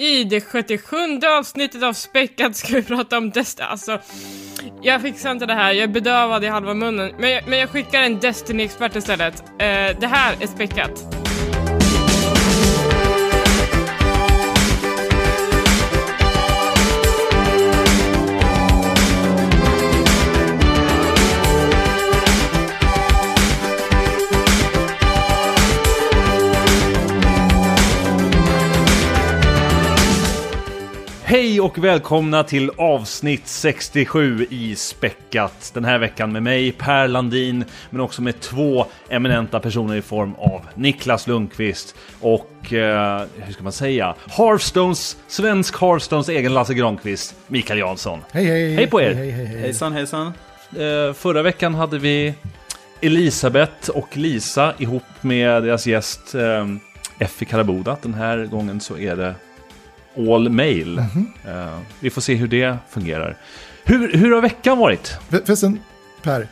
I det 77 avsnittet av Späckat ska vi prata om Destiny. Alltså, jag fixar inte det här. Jag är bedövad i halva munnen. Men jag, men jag skickar en Destiny-expert istället. Eh, det här är Späckat. Hej och välkomna till avsnitt 67 i Späckat. Den här veckan med mig, Per Landin, men också med två eminenta personer i form av Niklas Lundqvist och, eh, hur ska man säga, Hearthstones, svensk Hearthstones egen Lasse Granqvist, Mikael Jansson. Hej hej! Hej på er. Hej, hej, hej. Hejsan hejsan. Eh, förra veckan hade vi Elisabeth och Lisa ihop med deras gäst eh, Effie Karaboda. Den här gången så är det all mail. Mhm. Eh, vi får se hur det fungerar. Hur, hur har veckan varit? För- Förresten, Per.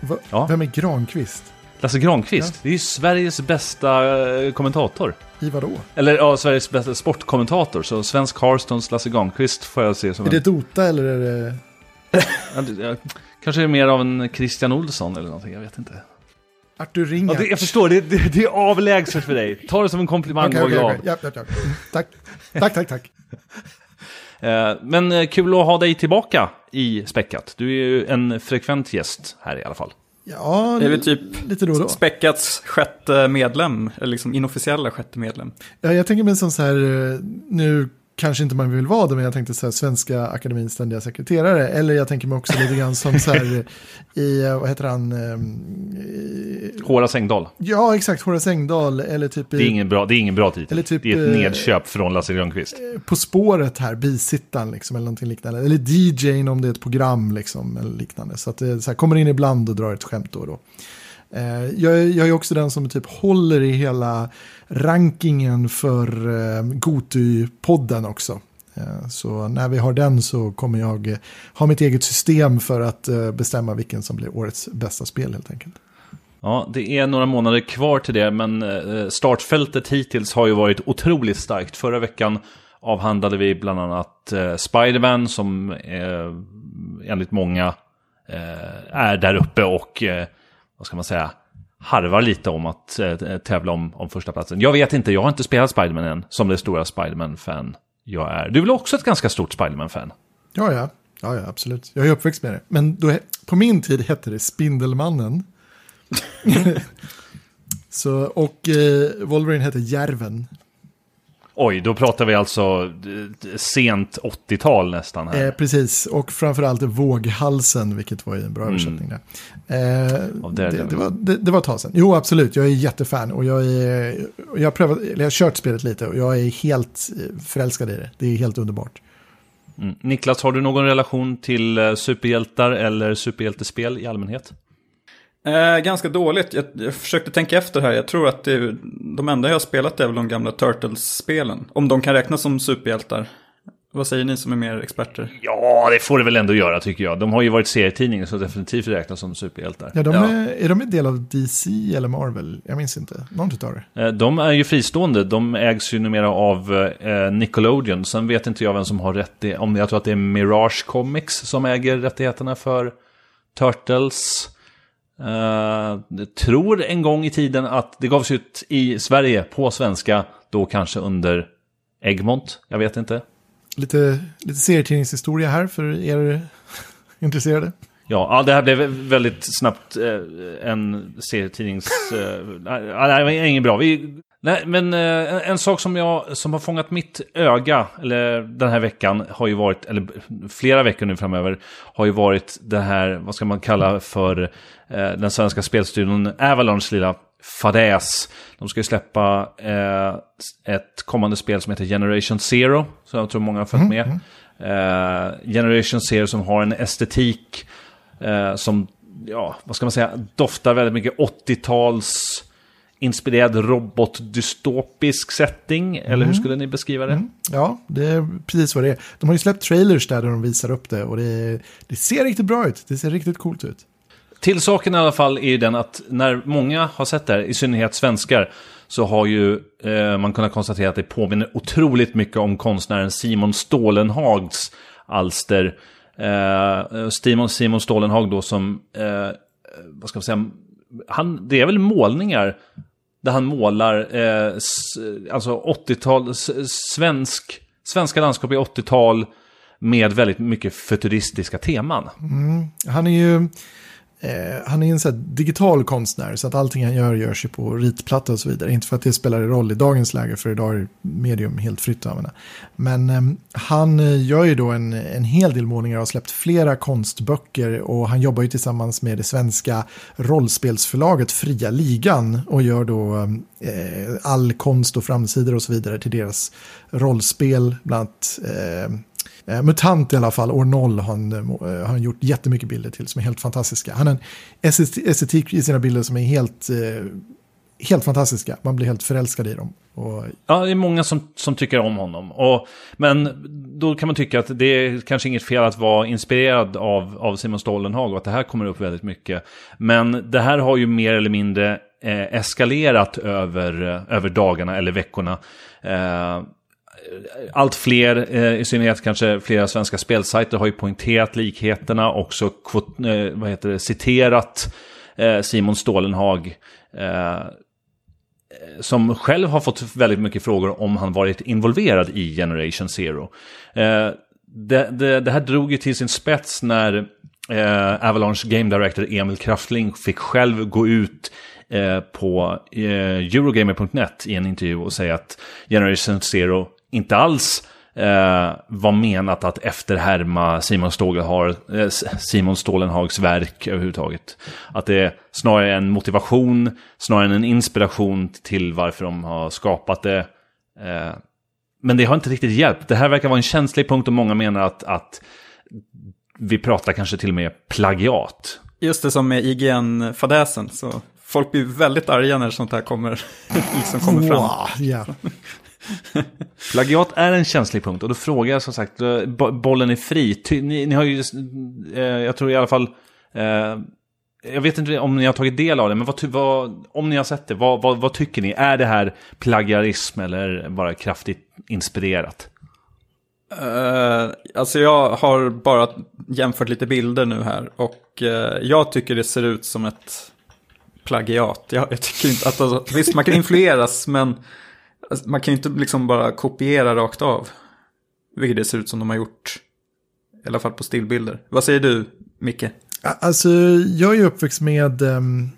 Va, Ja. Vem är Granqvist? Lasse Granqvist, det är ju Sveriges bästa eh, kommentator. I vadå? Eller ja, Sveriges bästa sportkommentator. Så svensk Carstons Lasse Granqvist får jag se som Är det en... Dota eller är det... Ja, det- ja, Kanske är mer av en Christian Olsson eller någonting, jag vet inte. Artur Ja, Ringa? det, jag förstår, det, det, det är avlägset för dig. Ta det som en komplimang Okej, och glad. okej. Ja, ja, ja. Mm, Tack. Tack, tack, tack. Eh, Men eh, kul att ha dig tillbaka i Späckat. Du är ju en frekvent gäst här i alla fall. Ja, Det är väl typ lite då och då. Späckats sjätte medlem, eller liksom inofficiella sjätte medlem. Ja, jag tänker mig som så här, eh, nu kanske inte man vill vara det, men jag tänkte så här, Svenska Akademins ständiga sekreterare. Eller jag tänker mig också lite grann som så här, i, eh, vad heter han? ehm, i- Horace Engdahl. Ja, exakt, Horace Engdahl. Eller typ i, Det är ingen bra, det är ingen bra titel. Eller typ, det är ett eh, nedköp från Lasse Granqvist. På spåret här, bisittaren liksom, eller någonting liknande. Eller DJn om det är ett program liksom, eller liknande. Så att det så här, kommer in ibland och drar ett skämt då och då. Eh, jag, är- jag är också den som typ håller i hela rankingen för eh, Goty-podden också. Eh, så när vi har den så kommer jag eh, ha mitt eget system för att bestämma vilken som blir årets bästa spel helt enkelt. Ja, det är några månader kvar till det, men startfältet hittills har ju varit otroligt starkt. Förra veckan avhandlade vi bland annat Spiderman som enligt många är där uppe och, vad ska man säga, harvar lite om att eh, tävla om, om första platsen. Jag vet inte, jag har inte spelat Spiderman än, som det stora Spiderman-fan jag är. Du är väl också ett ganska stort Spiderman-fan? Ja, ja. Ja, ja, absolut. Jag är uppväxt med det. Men då, på min tid hette det Spindelmannen. Så, och eh, Wolverine hette Järven. Oj, då pratar vi alltså eh, sent 80-tal nästan här. Eh, precis, och framförallt Våghalsen, vilket var ju en bra översättning där. Eh, Av det, det, var, det, det var ett tag sedan. Jo, absolut, jag är jättefan och jag, är, jag, har prövat, jag har kört spelet lite och jag är helt eh, förälskad i det. Det är helt underbart. Mm. Niklas, har du någon relation till eh, superhjältar eller superhjältespel i allmänhet? Eh, ganska dåligt. Jag, jag försökte tänka efter här. Jag tror att det, är- de enda jag har spelat är väl de gamla Turtles-spelen. Om de kan räknas som superhjältar. Vad säger ni som är mer experter? Ja, det får det väl ändå göra tycker jag. De har ju varit serietidningar så definitivt räknas som superhjältar. Ja, de Ja. Är, är de en del av DC eller Marvel? Jag minns inte. Någon utav det. Eh, De är ju fristående. De ägs ju numera av eh, Nickelodeon. Sen vet inte jag vem som har rätt. Om jag tror att det är Mirage Comics som äger rättigheterna för Turtles. Jag tror en gång i tiden att det gavs ut i Sverige på svenska. Då kanske under Egmont. Jag vet inte. Lite, lite serietidningshistoria här för er intresserade. Ja, det här blev väldigt snabbt eh, en serietidnings... Eh, nej, det var inget bra. Vi, nej, men eh, en, sak som, jag, som har fångat mitt öga, eller den här veckan, har ju varit, eller flera veckor nu framöver, har ju varit det här, vad ska man kalla för, eh, den svenska spelstudion Avalons lilla fadäs. De ska ju släppa eh, ett kommande spel som heter Generation Zero, som jag tror många har följt med. Eh, Generation Zero som har en estetik eh, som, ja, vad ska man säga, doftar väldigt mycket 80-tals inspirerad robotdystopisk setting, eller hur skulle ni beskriva det? Ja, det är precis vad det är. De har ju släppt trailers där, där de visar upp det och det, det ser riktigt bra ut. Det ser riktigt coolt ut. Till saken i alla fall är ju den att när många har sett det här, i synnerhet svenskar, så har ju eh, man kunnat konstatera att det påminner otroligt mycket om konstnären Simon Stålenhags alster. Eh, Simon, Simon Stålenhag då som, eh, vad ska man säga, han, det är väl målningar där han målar eh, alltså 80-tal, svensk, svenska landskap i 80-tal med väldigt mycket futuristiska teman. Mm. Han är ju Eh, han är en så digital konstnär så att allting han gör görs ju på ritplatta och så vidare. Inte för att det spelar roll i dagens läge för idag är medium helt fritt att använda. Men ehm, eh, han gör ju då en, en hel del målningar och har släppt flera konstböcker och han jobbar ju tillsammans med det svenska rollspelsförlaget Fria Ligan och gör då eh, all konst och framsidor och så vidare till deras rollspel, bland annat Eh, Eh, Mutant i alla fall, år 0 har han, eh, eh, har han gjort jättemycket bilder till som är helt fantastiska. Han har en estetik i sina bilder som är helt, eh, helt fantastiska. Man blir helt förälskad i dem. Och... Ja, det är många som, som tycker om honom. Och, men då kan man tycka att det är kanske inget fel att vara inspirerad av, av Simon Stollenhag och att det här kommer upp väldigt mycket. Men det här har ju mer eller mindre eh, eskalerat över, eh, över dagarna eller veckorna. Eh, allt fler, eh, i synnerhet kanske flera svenska spelsajter, har ju poängterat likheterna, också kvot, eh, vad heter det, citerat eh, Simon Stålenhag. Eh, eh, som själv har fått väldigt mycket frågor om han varit involverad i Generation Zero. Eh, det, det, det, här drog ju till sin spets när Avalanche Game Director Emil Kraftling fick själv gå ut på Eurogamer.net i en intervju och säga att Generation Zero inte alls eh, var menat att efterhärma Simon, Stågelhar, eh, Simon Stålenhags verk överhuvudtaget. Att det är snarare en motivation, snarare än en inspiration till varför de har skapat det. Eh, men det har inte riktigt hjälpt. Det här verkar vara en känslig punkt och många menar att, att vi pratar kanske till och med plagiat. Just det som med IGN-fadäsen. Så folk blir väldigt arga när sånt här kommer, liksom kommer fram. Wow, yeah. Plagiat är en känslig punkt och då frågar jag som sagt, bollen är fri. Ni, ni har ju, eh, jag tror i alla fall, eh, jag vet inte om ni har tagit del av det, men vad, vad, om ni har sett det, vad, vad, vad, tycker ni? Är det här plagiarism eller bara kraftigt inspirerat? Uh, alltså jag har bara jämfört lite bilder nu här och uh, jag tycker det ser ut som ett plagiat. Jag, jag tycker inte att, alltså, visst man kan influeras men Alltså, man kan ju inte liksom bara kopiera rakt av. Vilket det ser ut som de har gjort. I alla fall på stillbilder. Vad säger du, Micke? Alltså, jag är uppväxt med, ehm,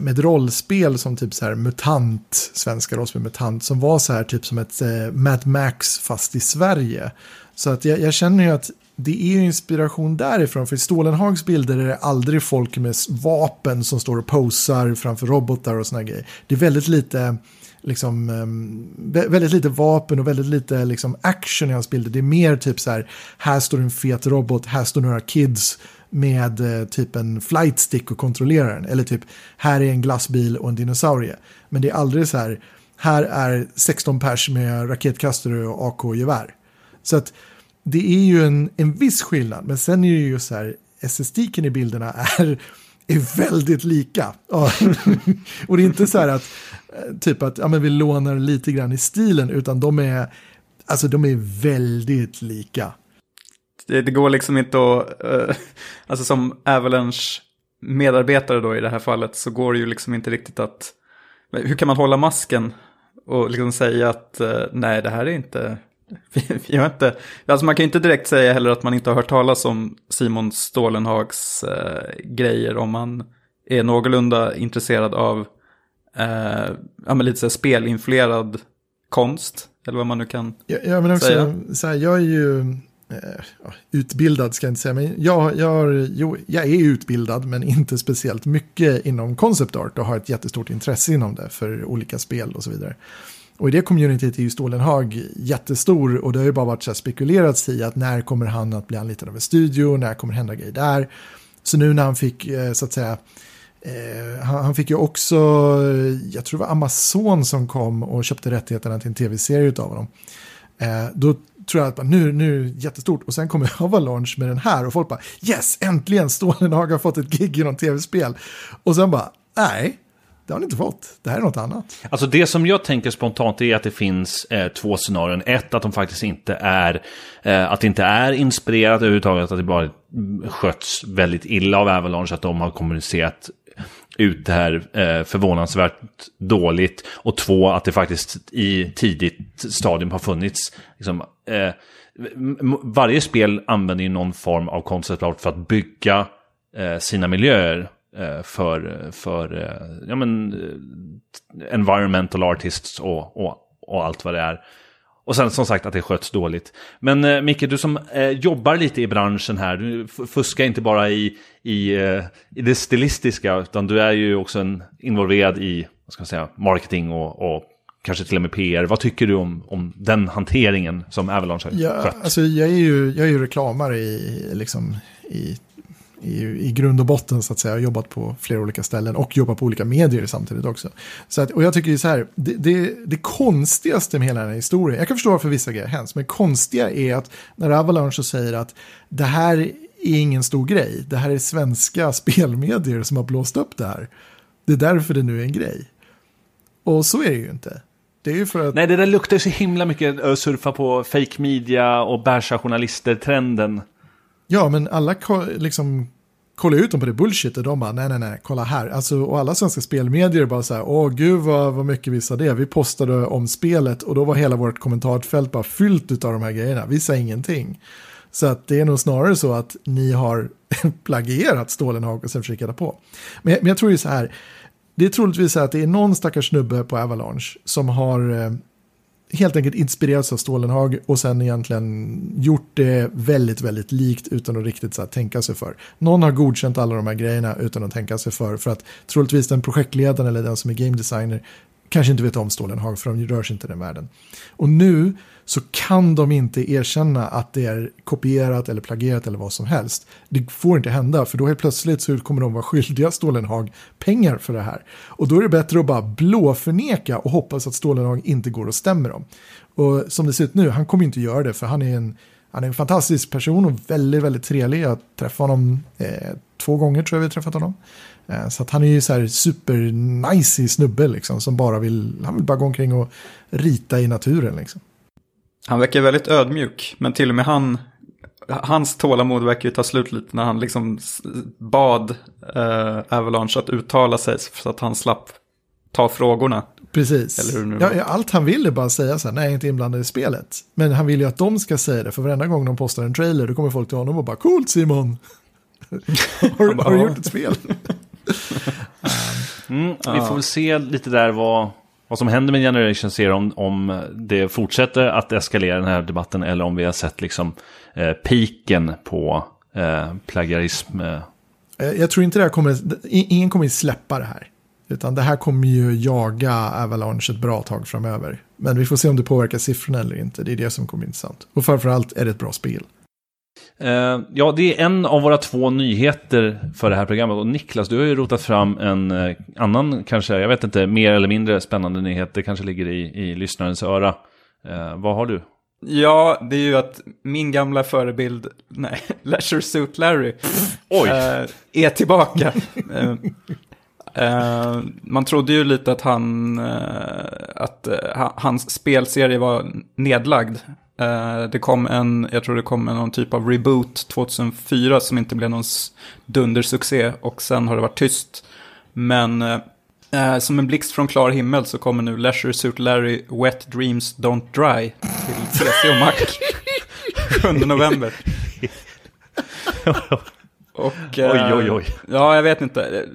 med rollspel som typ så här MUTANT, svenska rollspel MUTANT, som var så här typ som ett eh, Mad Max fast i Sverige. Så att jag, jag känner ju att det är ju inspiration därifrån, för i Stålenhags bilder är det aldrig folk med vapen som står och posar framför robotar och såna grejer. Det är väldigt lite liksom, ehm, väldigt lite vapen och väldigt lite liksom, action i hans bilder. Det är mer typ så här, här står en fet robot, här står några kids med eh, typ en flight stick och kontrollerar den. Eller typ, här är en glassbil och en dinosaurie. Men det är aldrig så här, här är 16 pers med raketkastare och AK-gevär. Så att det är ju en, en viss skillnad, men sen är det ju så här, estetiken i bilderna är är väldigt lika. och det är inte så här att eh, typ att ja, men vi lånar lite grann i stilen, utan de är, alltså de är väldigt lika. Det, det går liksom inte att, uh, alltså som Avalanche medarbetare då i det här fallet så går det ju liksom inte riktigt att, hur kan man hålla masken och liksom säga att uh, nej det här är inte, vi, har inte, alltså man kan ju inte direkt säga heller att man inte har hört talas om Simon Stålenhags uh, grejer om man är någorlunda intresserad av eh, ja, lite så spelinfluerad konst. Eller vad man nu kan ja, ja, men också, säga. Så här, jag är ju eh, utbildad, ska jag inte säga. Men jag, jag, jo, jag är utbildad, men inte speciellt mycket inom concept art. Och har ett jättestort intresse inom det för olika spel och så vidare. Och i det communityt är ju Stålenhag jättestor och det har ju bara varit så här spekulerats i att när kommer han att bli anlitad av en studio, när kommer hända grejer där. Så nu när han fick, eh, så att säga, Eh, han, han, fick ju också, jag tror det var Amazon som kom och köpte rättigheterna till en tv-serie utav honom. Eh, då tror jag att nu, nu jättestort och sen kommer Avalanche med den här och folk bara yes, äntligen Stålenhag har fått ett gig i någon tv-spel. Och sen bara, nej, det har ni inte fått. Det här är något annat. Alltså det som jag tänker spontant är att det finns eh, två scenarion. Ett, att de faktiskt inte är, eh, att det inte är inspirerat överhuvudtaget, att det bara sköts väldigt illa av Avalanche, att de har kommunicerat ut det här eh, förvånansvärt dåligt. Och två, att det faktiskt i tidigt stadium har funnits liksom, eh, varje spel använder ju någon form av konceptart för att bygga eh, sina miljöer för, för eh, ja, men, eh, environmental artists och, och, och allt vad det är. Och sen som sagt att det sköts dåligt. Men eh, Micke, du som eh, jobbar lite i branschen här, du fuskar inte bara i, i, eh, i det stilistiska, utan du är ju också en, involverad i vad ska man säga, marketing och, och kanske till och med PR. Vad tycker du om, om den hanteringen som Avalanche har ja, skött? Alltså, jag, är ju, jag är ju reklamare i, liksom, i, i, i grund och botten så att säga. Jag har jobbat på flera olika ställen och jobbat på olika medier samtidigt också. Så att, och jag tycker ju så här, det, det, det konstigaste med hela den här historien, jag kan förstå varför vissa grejer händs, men konstiga är att när Avalanche säger att det här är ingen stor grej, det här är svenska spelmedier som har blåst upp det här. Det är därför det nu är en grej. Och så är det ju inte. Det är ju för att... Nej, det där luktar så himla mycket surfa på fake media och bärsa journalister-trenden. Ja, men alla liksom Kolla ut dem på det bullshit och de bara nej, nej, nej, kolla här. Alltså, och alla svenska spelmedier bara så här, åh gud vad, vad mycket vi sa det. Vi postade om spelet och då var hela vårt kommentarfält bara fyllt av de här grejerna. Vi sa ingenting. Så att det är nog snarare så att ni har plagierat Stålenhag och sen försöker på. Men, men jag tror ju så här, det är troligtvis så att det är någon stackars snubbe på Avalanche som har eh, helt enkelt inspirerats av Stålenhag och sen egentligen gjort det väldigt, väldigt likt utan att riktigt så här, tänka sig för. Någon har godkänt alla de här grejerna utan att tänka sig för, för att troligtvis den projektledaren eller den som är game designer kanske inte vet om Stålenhag för de rör sig inte i den världen. Och nu så kan de inte erkänna att det är kopierat eller plagierat eller vad som helst. Det får inte hända för då helt plötsligt så kommer de vara skyldiga Stålenhag pengar för det här. Och då är det bättre att bara blåförneka och hoppas att Stålenhag inte går och stämmer dem. Och som det ser ut nu, han kommer inte göra det för han är en, han är en fantastisk person och väldigt, väldigt trevlig. Jag träffade honom eh, två gånger tror jag vi träffat honom. Eh, så att han är ju så här super nice snubbe liksom som bara vill, han vill bara gå omkring och rita i naturen liksom. Han verkar väldigt ödmjuk, men till och med han, hans tålamod verkar ju ta slut lite när han liksom bad eh, Avalanche att uttala sig så att han slapp ta frågorna. Precis. Ja, allt han vill är bara säga så här, nej jag är inte inblandad i spelet. Men han vill ju att de ska säga det, för varenda gång de postar en trailer då kommer folk till honom och bara, coolt Simon. har, har, du gjort ett spel? mm, vi får väl se lite där vad, vad som händer med Generation Zero om, om det fortsätter att eskalera den här debatten eller om vi har sett liksom eh, piken på eh, plagiarism. Eh. eh jag tror inte det här kommer, ingen kommer släppa det här. Utan det här kommer ju jaga Avalanche ett bra tag framöver. Men vi får se om det påverkar siffrorna eller inte. Det är det som kommer bli intressant. Och framförallt är det ett bra spel. Uh, ja, det är en av våra två nyheter för det här programmet. Och Niklas, du har ju rotat fram en uh, annan, kanske, jag vet inte, mer eller mindre spännande nyhet. Det kanske ligger i, i lyssnarens öra. Uh, vad har du? Ja, det är ju att min gamla förebild, nej, Leisure Suit Larry, Oj. är tillbaka. man trodde ju lite att han, att hans spelserie var nedlagd Uh, det kom en, jag tror det kom en någon typ av reboot 2004 som inte blev någon dundersuccé och sen har det varit tyst. Men uh, som en blixt från klar himmel så kommer nu Leisure Suit Larry Wet Dreams Don't Dry till PC och Mac 7 november. och, uh, oj, oj, oj. Ja, jag vet inte.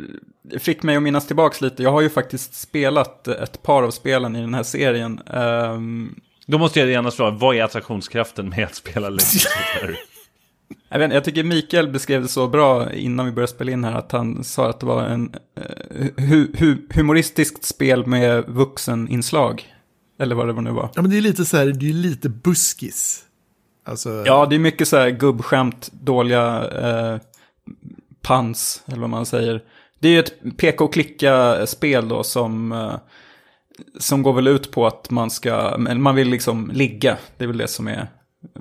Det fick mig att minnas tillbaka lite. Jag har ju faktiskt spelat ett par av spelen i den här serien. Um, då måste jag gärna fråga, vad är attraktionskraften med att spela Legacy Jag, vet, jag tycker Mikael beskrev det så bra innan vi började spela in här, att han sa att det var en uh, hu hu humoristiskt spel med vuxeninslag. Eller vad det var nu var. Ja, men det är lite så här, det är lite buskis. Alltså... Ja, det är mycket så här gubbskämt, dåliga uh, pans, eller vad man säger. Det är ju ett peka och klicka-spel då som... Uh, som går väl ut på att man ska, man vill liksom ligga. Det är väl det som är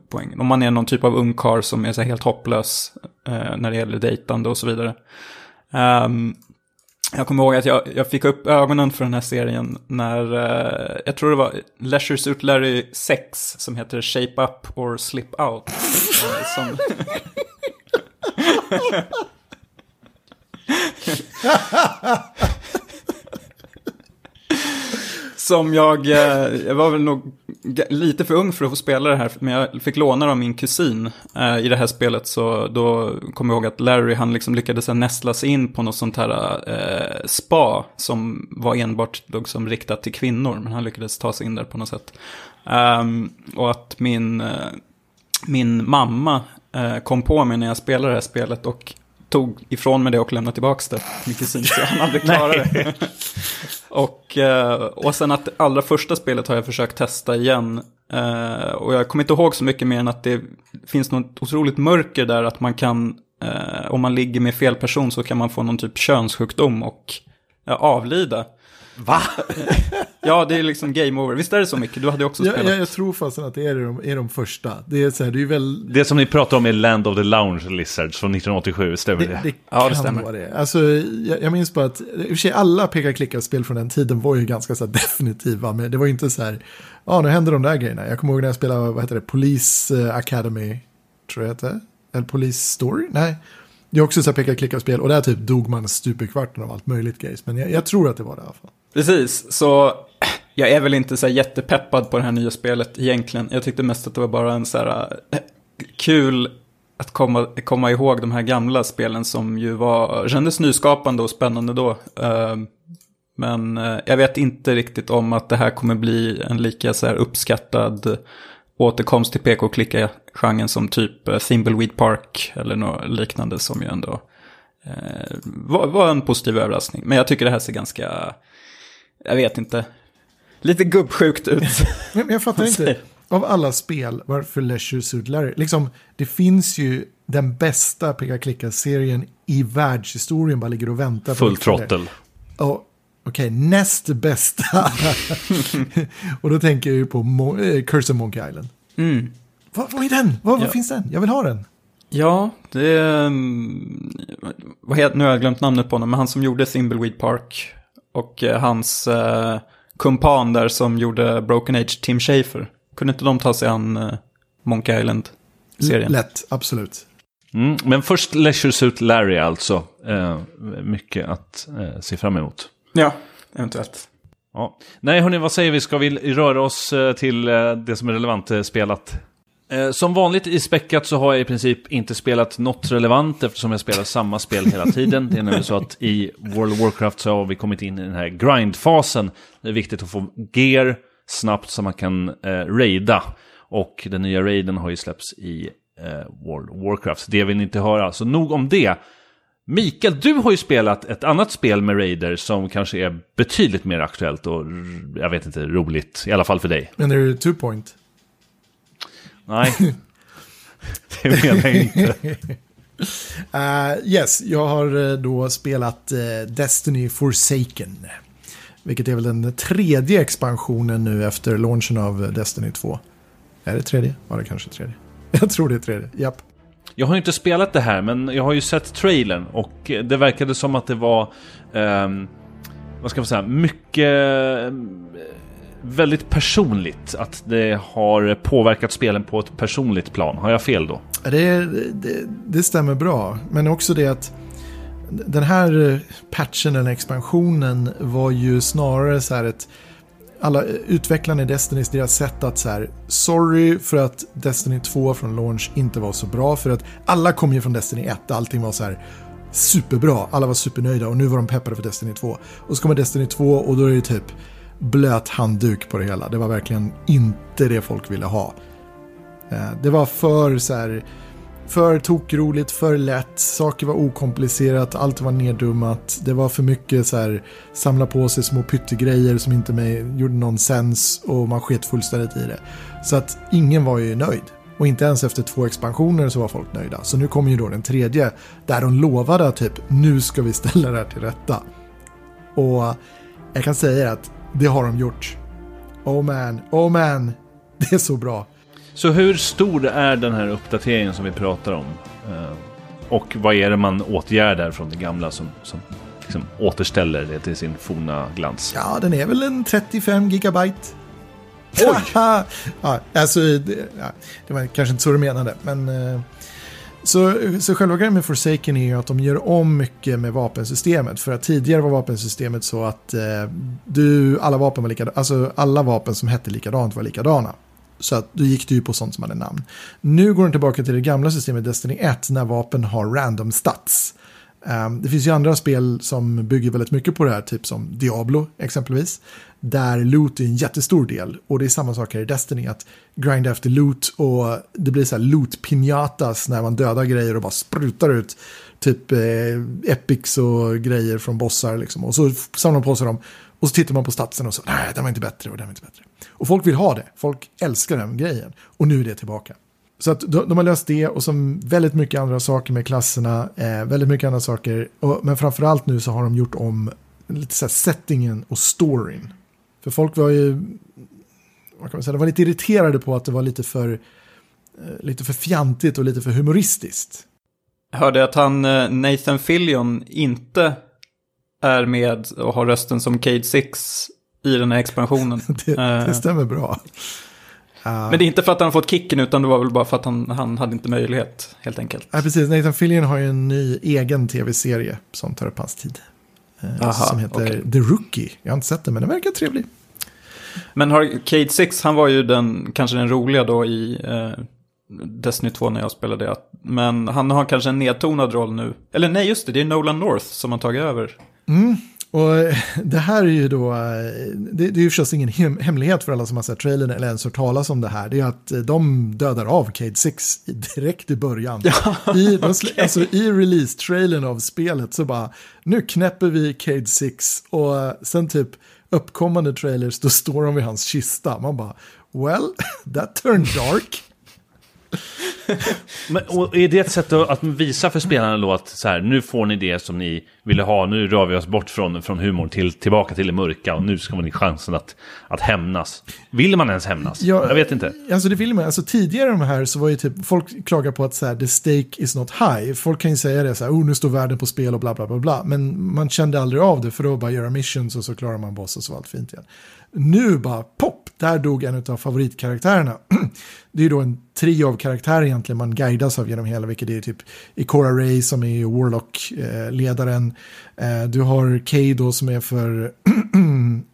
poängen. Om man är någon typ av ungkar som är så helt hopplös eh, när det gäller dejtande och så vidare. Um, Jag kommer ihåg att jag, jag fick upp ögonen för den här serien när, eh, jag tror det var Leisure Suit Larry 6 som heter Shape Up or Slip Out. eh, som... Som jag, eh, jag var väl nog lite för ung för att få spela det här, men jag fick låna det av min kusin eh, i det här spelet. Så då kommer jag ihåg att Larry, han liksom lyckades nästla sig in på något sånt här eh, spa som var enbart liksom riktat till kvinnor, men han lyckades ta sig in där på något sätt. Um, och att min, eh, min mamma kom på mig när jag spelade det här spelet och tog ifrån mig det och lämnade tillbaka det till min kusin, så han aldrig klarade det. Och, eh, och sen att det allra första spelet har jag försökt testa igen. Eh, och jag kommer inte ihåg så mycket mer än att det finns något otroligt mörker där att man kan, eh, om man ligger med fel person så kan man få någon typ könssjukdom och avlida. Va? Ja, det är liksom game over. Visst är det så mycket? Du hade också Jag, spelat. jag, jag tror fast att det är de, är de första. Det är så här, det är väl... Det som ni pratar om är Land of the Lounge Lizards från 1987, stämmer det? Det, det Ja, det kan stämmer. vara det. Alltså, jag, jag minns bara att, i och för sig alla peka-klicka-spel från den tiden var ju ganska så här definitiva, men det var ju inte så här, ja nu händer de där grejerna. Jag kommer ihåg när jag spelade, vad heter det, Police eh, Academy, tror jag det hette, eller Police Story, nej. Det är också så här peka-klicka-spel, och där typ dog man stup i kvarten av allt möjligt grejs, men jag, jag tror att det var det i alla fall. Precis, så jag är väl inte så jättepeppad på det här nya spelet egentligen. Jag tyckte mest att det var bara en så här eh, kul att komma, komma ihåg de här gamla spelen som ju var, kändes nyskapande och spännande då. Eh, men eh, jag vet inte riktigt om att det här kommer bli en lika så här uppskattad återkomst till PK-klicka-genren som typ Thimbleweed Park eller något liknande som ju ändå var, var en positiv överraskning. Men jag tycker det här ser ganska, jag vet inte, lite gubbsjukt ut. Men jag fattar inte, av alla spel, varför Leisure Suit Larry? Liksom, det finns ju den bästa peka-klicka-serien i världshistorien bara ligger och väntar. på Full throttle. Ja, Okej, näst bästa. och då tänker jag ju på Mo- eh, Curse of Monkey Island. Mm. Vad, vad är den? Vad, Ja. vad finns den? Jag vill ha den. Ja, det är... mm, Vad heter, nu har jag glömt namnet på honom, men han som gjorde Thimbleweed Park. Och eh, hans eh, kumpan där som gjorde Broken Age, Tim Schafer. Kunde inte de ta sig an eh, Monkey Island-serien? Lätt, absolut. Mm, men först Leisure Suit Larry alltså. Eh, mycket att eh, se fram emot. Ja, eventuellt. Ja. Nej, hörni, vad säger vi? Ska vi röra oss eh, till eh, det som är relevant eh, spelat? Eh, som vanligt i späckat så har jag i princip inte spelat något relevant eftersom jag spelar samma spel hela tiden. Det är nämligen så att i World of Warcraft så har vi kommit in i den här grindfasen. Det är viktigt att få gear snabbt så man kan eh, raida. Och den nya raiden har ju släppts i eh, World of Warcraft. Så det vill ni inte höra. Så nog om det. Mikael, du har ju spelat ett annat spel med Raider som kanske är betydligt mer aktuellt och jag vet inte, roligt. I alla fall för dig. Men är det two point? Nej, det menar jag inte. Uh, yes, jag har eh, då spelat eh, Destiny Forsaken. Vilket är väl den tredje expansionen nu efter launchen av Destiny 2. Är det tredje? Var det kanske tredje? Jag tror det är tredje, japp. Jag har ju inte spelat det här, men jag har ju sett trailern och det verkade som att det var, ehm, vad ska man säga, mycket, väldigt personligt. Att det har påverkat spelen på ett personligt plan. Har jag fel då? Det, det, det stämmer bra, men också det att den här patchen, patchen eller expansionen var ju snarare så här ett alla utvecklarna i Destiny, deras sätt att så här, sorry för att Destiny 2 från launch inte var så bra, för att alla kom ju från Destiny 1, allting var så här superbra, alla var supernöjda och nu var de peppade för Destiny 2. Och så kommer Destiny 2 och då är det typ blöt handduk på det hela, det var verkligen inte det folk ville ha. Eh, det var för så här, för tokroligt, för lätt, saker var okomplicerat, allt var neddummat. Det var för mycket så här, samla på sig små pyttegrejer som inte med, gjorde någon sens och man sket fullständigt i det. Så att ingen var ju nöjd. Och inte ens efter två expansioner så var folk nöjda. Så nu kommer ju då den tredje, där de lovade att typ, nu ska vi ställa det här till rätta. Och jag kan säga att det har de gjort. Oh man, oh man, det är så bra. Så hur stor är den här uppdateringen som vi pratar om? Eh, Och vad är det man åtgärdar från det gamla som, som liksom återställer det till sin forna glans. Ja, den är väl en 35 gigabyte. Oj! ja, alltså, det, ja, det var kanske inte så du menade, men... Så, så själva grejen med Forsaken är ju att de gör om mycket med vapensystemet. För att tidigare var vapensystemet så att eh, du, alla vapen var likadana, alltså alla vapen som hette likadant var likadana. Så att då gick du ju på sånt som hade namn. Nu går den tillbaka till det gamla systemet Destiny 1 när vapen har random stats. Um, det finns ju andra spel som bygger väldigt mycket på det här, typ som Diablo exempelvis. Där loot är en jättestor del. Och det är samma sak här i Destiny, att grinda efter loot och det blir så här loot pinatas när man dödar grejer och bara sprutar ut typ eh, epics och grejer från bossar liksom. Och så samlar man på sig dem och så tittar man på statsen och så, nej, den var inte bättre och den var inte bättre. Och folk vill ha det, folk älskar den grejen. Och nu är det tillbaka. Så att de, de har löst det och som väldigt mycket andra saker med klasserna, eh, väldigt mycket andra saker. Och, men framförallt nu så har de gjort om lite så här settingen och storyn. För folk var ju, vad kan man säga, de var lite irriterade på att det var lite för, eh, lite för fjantigt och lite för humoristiskt. Hörde att han, eh, Nathan Fillion, inte är med och har rösten som Cade Six i den här expansionen. Det, Eh, det stämmer bra. Men det är inte för att han har fått kicken, utan det var väl bara för att han, han hade inte möjlighet, helt enkelt. Ja, precis. Nathan Fillion har ju en ny egen tv-serie som tar upp hans tid. Eh, Aha, som heter okej. The Rookie. Jag har inte sett den, men den verkar trevlig. Men har Cade Six, han var ju den, kanske den roliga då i eh, Destiny 2 när jag spelade det. Men han har kanske en nedtonad roll nu. Eller nej, just det, det är Nolan North som har tagit över. Och det här är ju då, det, det är ju förstås ingen hem, hemlighet för alla som har sett trailern eller ens hört talas om det här. Det är att eh, de dödar av Cade Six i- direkt i början. I, de, slä- alltså, I release-trailern av spelet så bara, nu knäpper vi Cade Six och eh, sen typ uppkommande trailers då står de vid hans kista. Man bara, well, that turned dark. Men, och är det ett sätt att, visa för spelarna då att så här, nu får ni det som ni ville ha, nu rör vi oss bort från, från humorn till, tillbaka till det mörka och nu ska man ha chansen att, att hämnas. Vill man ens hämnas? Ja, jag vet inte. Alltså det vill man. Alltså tidigare de här så var ju typ, folk klagar på att så här, the stake is not high. Folk kan ju säga det så här, oh nu står världen på spel och bla bla bla bla. Men man kände aldrig av det för då bara göra missions och så klarar man boss och så var allt fint igen. Nu bara pop, där dog en av favoritkaraktärerna. det är ju då en trio av karaktärer egentligen man guidas av genom hela, vilket är typ Ikora Ray som är Warlock-ledaren. Eh, eh, du har Kay då som är för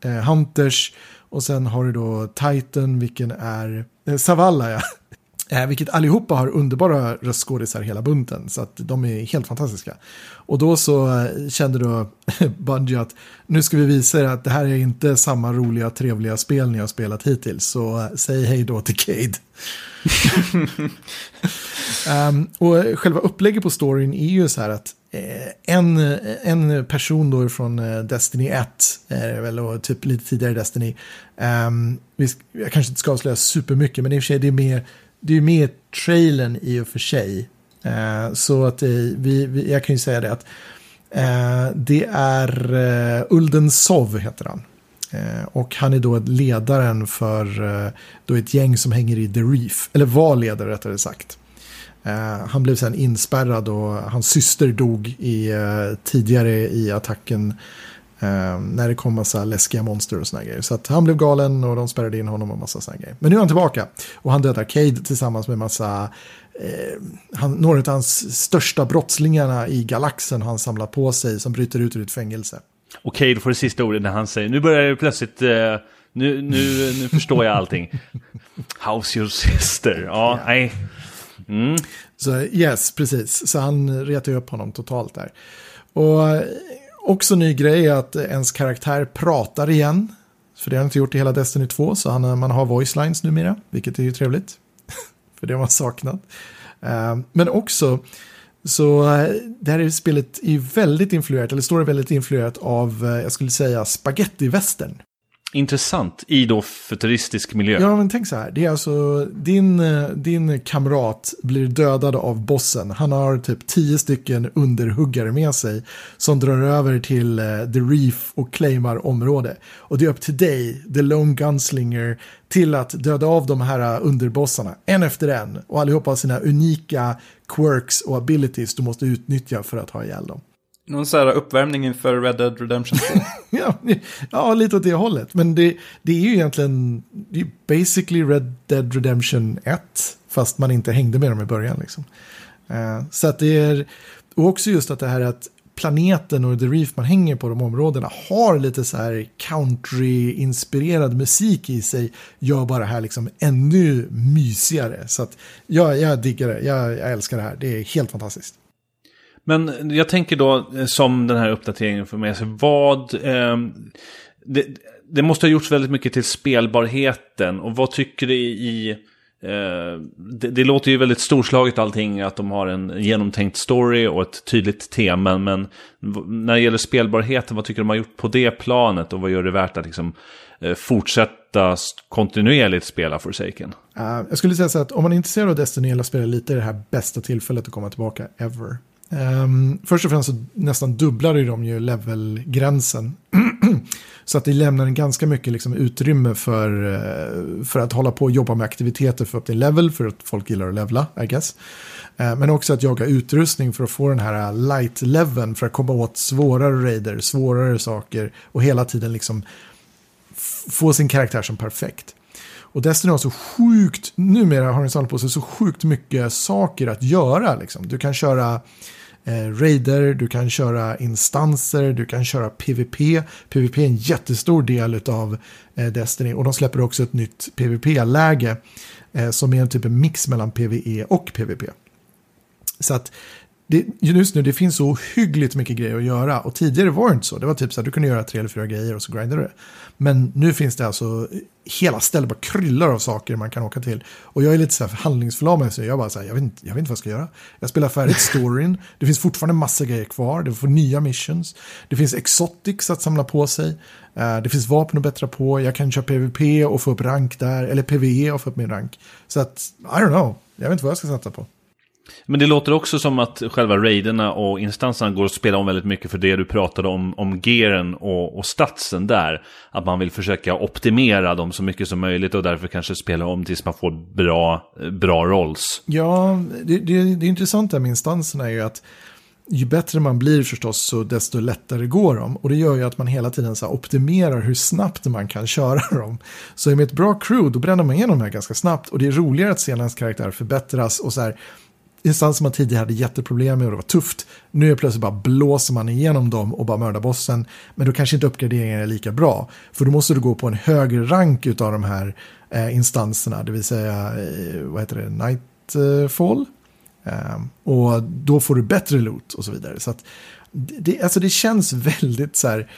eh, Hunters. Och sen har du då Titan, vilken är Savalla, ja. Eh, vilket allihopa har underbara röstskådisar hela bunten. Så att de är helt fantastiska. Och då så eh, kände då Bungie att nu ska vi visa er att det här är inte samma roliga, trevliga spel ni har spelat hittills. Så eh, säg hej då till Cade. Ehm, och själva upplägget på storyn är ju så här att eh, en, en person då från eh, Destiny 1, är det väl, och typ lite tidigare Destiny, vi, sk- jag kanske inte ska avslöja supermycket, men i och för sig det är mer, det är mer trailern i och för sig. Eh, så att eh, vi, vi, jag kan ju säga det att eh, det är eh, Ulden Sov heter han. Eh, och han är då ledaren för eh, då ett gäng som hänger i The Reef, eller var ledare rättare sagt. Han blev sen inspärrad och hans syster dog i, tidigare i attacken när det kom massa läskiga monster och såna grejer. Så att han blev galen och de spärrade in honom och massa såna grejer. Men nu är han tillbaka och han dödar Cade tillsammans med massa eh, han, några av hans största brottslingarna i galaxen har han samlat på sig som bryter ut ur ett fängelse. Okej, då får det sista ordet när han säger, nu börjar det plötsligt, eh, nu, nu, nu förstår jag allting. How's your sister? Ja, nej. Mm. Så yes, precis. Så han retar ju upp honom totalt där. Och också ny grej är att ens karaktär pratar igen. För det har han inte gjort i hela Destiny 2, så han, eh, man har voice lines numera, vilket är ju trevligt. för det har man saknat. Eh, men också, så eh, det här är spelet är ju väldigt influerat, eller står det väldigt influerat av, jag skulle säga, spagettivästern. Intressant i då futuristisk miljö. Ja, men tänk så här. Det är alltså din, eh, din kamrat blir dödad av bossen. Han har typ tio stycken underhuggare med sig som drar över till uh, The Reef och claimar område. Och det är upp till dig, The Lone Gunslinger, till att döda av de här eh, underbossarna, en efter en. Och allihopa har sina unika quirks och abilities du måste utnyttja för att ha ihjäl dem. Någon så här uppvärmning inför Red Dead Redemption 2. ja, ja, lite åt det hållet. Men det, det är ju egentligen det är basically Red Dead Redemption 1. Fast man inte hängde med dem i början. Liksom. Uh, så att det är, och också just att det här att planeten och The Reef man hänger på de områdena har lite så här country-inspirerad musik i sig gör bara det här liksom ännu mysigare. Så att ja, jag diggar det, jag, jag älskar det här, det är helt fantastiskt. Men jag tänker då, eh, som den här uppdateringen för mig, vad... Eh, det, det, måste ha gjorts väldigt mycket till spelbarheten. Och vad tycker du i... Eh, det, det, låter ju väldigt storslaget allting, att de har en genomtänkt story och ett tydligt tema. Men när det gäller spelbarheten, vad tycker du de har gjort på det planet? Och vad gör det värt att liksom, eh, fortsätta kontinuerligt spela Forsaken? Uh, jag skulle säga så att om man är intresserad av Destiny eller spelar lite är det här bästa tillfället att komma tillbaka ever. Um, först och främst så nästan dubblade de ju levelgränsen. så att det lämnar ganska mycket liksom utrymme för, uh, för att hålla på och jobba med aktiviteter för upp till level, för att folk gillar att levla, I guess. Uh, men också att jaga utrustning för att få den här light-leveln, för att komma åt svårare raider, svårare saker och hela tiden liksom få sin karaktär som perfekt. Och Destiny har så sjukt, numera har den samlat på sig så sjukt mycket saker att göra. Liksom. Du kan köra eh, raider, du kan köra instanser, du kan köra PVP. PVP är en jättestor del av eh, Destiny och de släpper också ett nytt PVP-läge eh, som är en typ av mix mellan PVE och PVP. Så att det, just nu det finns så hyggligt mycket grejer att göra och tidigare var det inte så. Det var typ så att du kunde göra tre eller fyra grejer och så grindade du. Men nu finns det alltså hela stället bara kryllar av saker man kan åka till. Och jag är lite så här förhandlingsförlamad så jag bara så här, jag vet, inte, jag vet inte vad jag ska göra. Jag spelar färdigt storyn, det finns fortfarande massa grejer kvar, det får nya missions, det finns exotics att samla på sig, eh, det finns vapen att bättra på, jag kan köra PVP och få upp rank där, eller PVE och få upp min rank. Så att, I don't know, jag vet inte vad jag ska satsa på. Men det låter också som att själva raiderna och instanserna går att spela om väldigt mycket för det du pratade om, om gearen och, och statsen där. Att man vill försöka optimera dem så mycket som möjligt och därför kanske spela om tills man får bra, bra rolls. Ja, det, det, det intressanta med instanserna är ju att ju bättre man blir förstås så desto lättare går de. Och det gör ju att man hela tiden så optimerar hur snabbt man kan köra dem. Så med ett bra crew då bränner man igenom det här ganska snabbt. Och det är roligare att se när ens karaktär förbättras och så här instanser man tidigare hade jätteproblem med och det var tufft. Nu är plötsligt bara blåser man igenom dem och bara mördar bossen. Men då kanske inte uppgraderingen är lika bra. För då måste du gå på en högre rank av de här eh, instanserna, det vill säga, eh, vad heter det, Nightfall. Eh, och då får du bättre loot och så vidare. Så att det, alltså det känns väldigt så här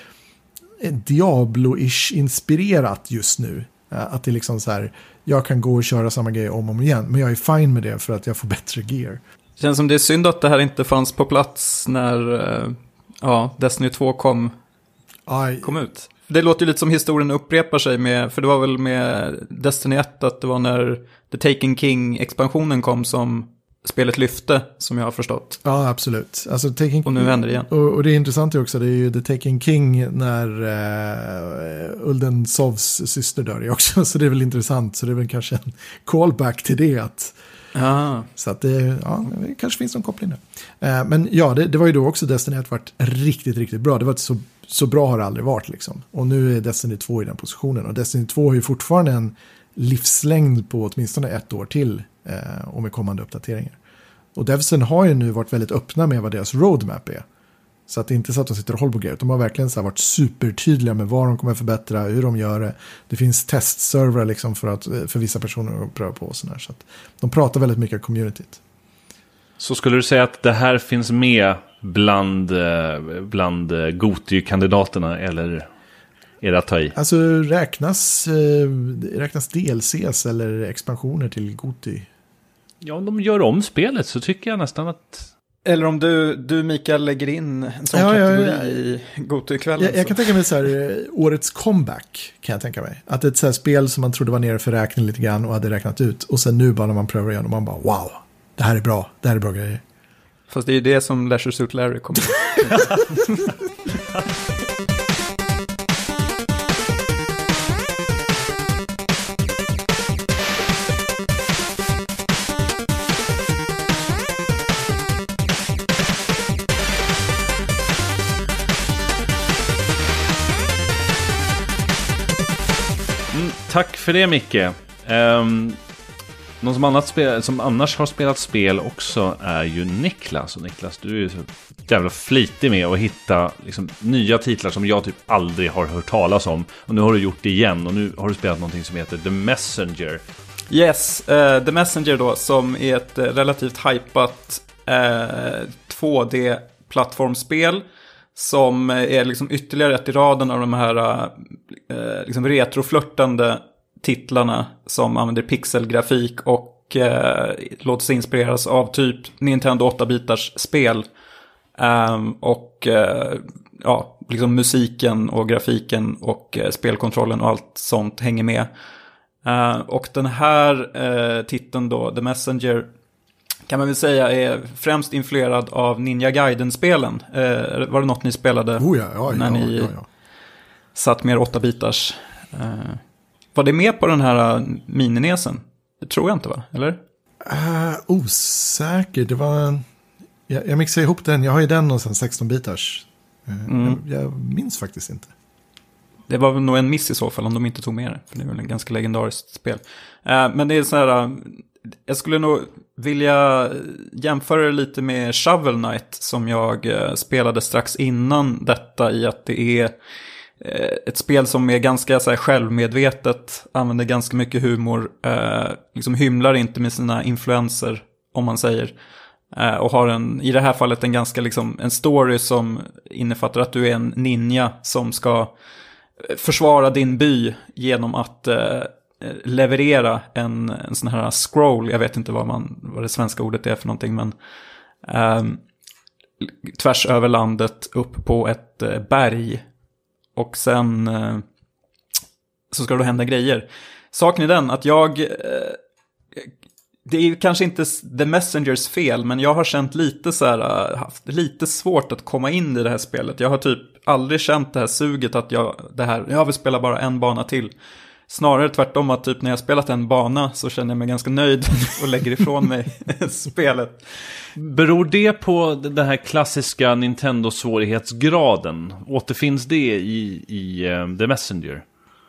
eh, Diablo-ish inspirerat just nu. Eh, att det liksom så här, jag kan gå och köra samma grej om och om igen. Men jag är fine med det för att jag får bättre gear. Det känns som det är synd att det här inte fanns på plats när uh, ja, Destiny 2 kom, Aj. kom ut. Det låter ju lite som historien upprepar sig med, för det var väl med Destiny 1 att det var när The Taken King-expansionen kom som spelet lyfte, som jag har förstått. Ja, absolut. Alltså, Taking, och nu händer det igen. Och, och det är intressant också, det är ju The Taken King när uh, Ulden Sovs syster dör också. Så det är väl intressant, så det är väl kanske en callback till det. Att, Ah. Så att det, ja, det kanske finns någon koppling där. Uh, men ja, det, det, var ju då också Destiny 1 varit riktigt, riktigt bra. Det var så, så bra har det aldrig varit liksom. Och nu är Destiny 2 i den positionen. Och Destiny 2 har ju fortfarande en livslängd på åtminstone ett år till eh, och med kommande uppdateringar. Och Devsen har ju nu varit väldigt öppna med vad deras roadmap är. Så att det är inte så att de sitter och håller på grejer. De har verkligen så varit supertydliga med vad de kommer förbättra, hur de gör det. Det finns testservrar liksom för, att, för vissa personer att pröva på. Och sådär. Så de pratar väldigt mycket om communityt. Så skulle du säga att det här finns med bland, eh, bland eh, Goty-kandidaterna eller är det att ta i? Alltså räknas, eh, räknas DLCs eller expansioner till Goty? Ja, om de gör om spelet så tycker jag nästan att... Eller om du, du Mikael lägger in en sån ja, kategori ja, ja. i Goty-kvällen. Jag, jag, kan tänka mig så här, eh, årets comeback kan jag tänka mig. Att ett så här spel som man trodde var nere för räkning lite grann och hade räknat ut. Och sen nu bara när man prövar igen och man bara wow, det här är bra, det här är bra grejer. Fast det är ju det som Leisure Suit Larry kommer tack för det Micke. Um, någon som, annat spel, som annars har spelat spel också är ju Niklas. Och Niklas, du är ju så jävla flitig med att hitta liksom, nya titlar som jag typ aldrig har hört talas om. Och nu har du gjort det igen och nu har du spelat någonting som heter The Messenger. Yes, uh, The Messenger då, som är ett uh, relativt hypat eh, uh, 2D-plattformsspel. Som eh, är liksom ytterligare ett i raden av de här eh, liksom retroflörtande titlarna som använder pixelgrafik och eh, låter sig inspireras av typ Nintendo 8-bitars spel. Um, och eh, ja, liksom musiken och grafiken och eh, spelkontrollen och allt sånt hänger med. Uh, och den här eh, titeln då, The Messenger, kan man väl säga är främst influerad av Ninja Gaiden-spelen. Uh, var det något ni spelade oh ja, ja, när ja, ni ja, satt mer 8-bitars? Var det med på den här uh, mininesen? Det tror jag inte va? Eller? Uh, osäker, det var en... Jag, jag mixade ihop den, jag har ju den och sen 16-bitars. Uh, Mm. jag, jag minns faktiskt inte. Det var väl nog en miss i så fall om de inte tog med det. För det är väl ett ganska legendariskt spel. Eh, men det är så här, eh, jag skulle nog vilja jämföra det lite med Shovel Knight som jag eh, spelade strax innan detta i att det är ett spel som är ganska så här, självmedvetet, använder ganska mycket humor, eh, liksom hymlar inte med sina influenser, om man säger. Eh, och har en, i det här fallet en ganska liksom, en story som innefattar att du är en ninja som ska försvara din by genom att eh, leverera en, en sån här scroll, jag vet inte vad, man, vad det svenska ordet är för någonting, men eh, tvärs över landet upp på ett eh, berg. Och sen eh, så ska det hända grejer. Saken är den att jag, eh, det är ju kanske inte The Messengers fel, men jag har känt lite så här, äh, haft lite svårt att komma in i det här spelet. Jag har typ aldrig känt det här suget att jag, det här, jag vill spela bara en bana till. Snarare tvärtom att typ när jag spelat en bana så känner jag mig ganska nöjd och lägger ifrån mig spelet. Beror det på den här klassiska Nintendo-svårighetsgraden? Återfinns det i, i uh, The Messenger?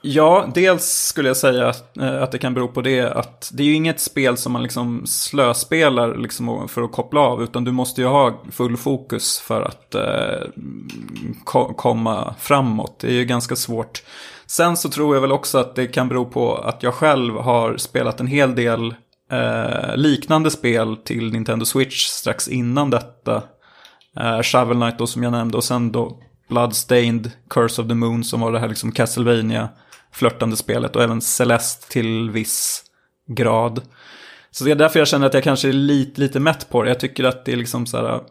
Ja, dels skulle jag säga att, att det kan bero på det att det är ju inget spel som man liksom slöspelar liksom för att koppla av, utan du måste ju ha full fokus för att eh, ko komma framåt. Det är ju ganska svårt. Sen så tror jag väl också att det kan bero på att jag själv har spelat en hel del eh, liknande spel till Nintendo Switch strax innan detta. Eh, Shovel Knight då som jag nämnde och sen då Bloodstained, Curse of the Moon som var det här liksom Castlevania flörtande spelet och även Celeste till viss grad. Så det är därför jag känner att jag kanske är lite, lite mätt på det. Jag tycker att det är liksom så här,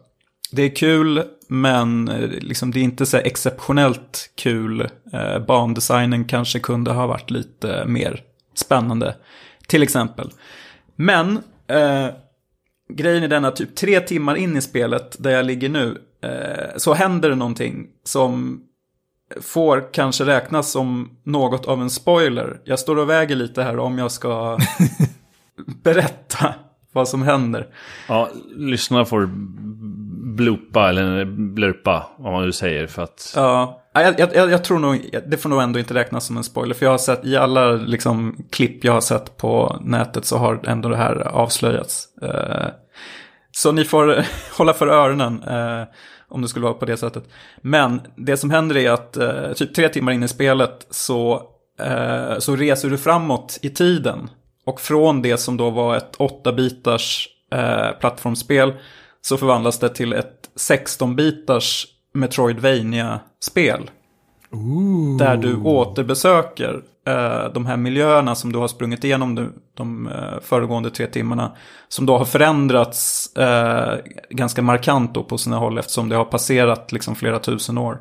det är kul men eh, liksom det är inte så exceptionellt kul. Eh, bandesignen kanske kunde ha varit lite mer spännande. Till exempel. Men eh, grejen är den att typ tre timmar in i spelet där jag ligger nu eh, så händer det någonting som får kanske räknas som något av en spoiler. Jag står och väger lite här om jag ska berätta vad som händer. Ja, lyssnarna får bloopa eller blurpa, vad man nu säger, för att... Ja, jag, jag, jag tror nog, det får nog ändå inte räknas som en spoiler. För jag har sett, i alla liksom, klipp jag har sett på nätet så har ändå det här avslöjats. Uh, så ni får hålla för öronen. Om det skulle vara på det sättet. Men det som händer är att uh, typ tre timmar in i spelet så, så reser du framåt i tiden. Och från det som då var ett 8-bitars plattformsspel så förvandlas det till ett 16-bitars Metroidvania-spel. Ooh. Där du återbesöker eh, de här miljöerna som du har sprungit igenom de, de eh, föregående tre timmarna. Som då har förändrats eh, ganska markant då på sina håll eftersom det har passerat liksom flera tusen år.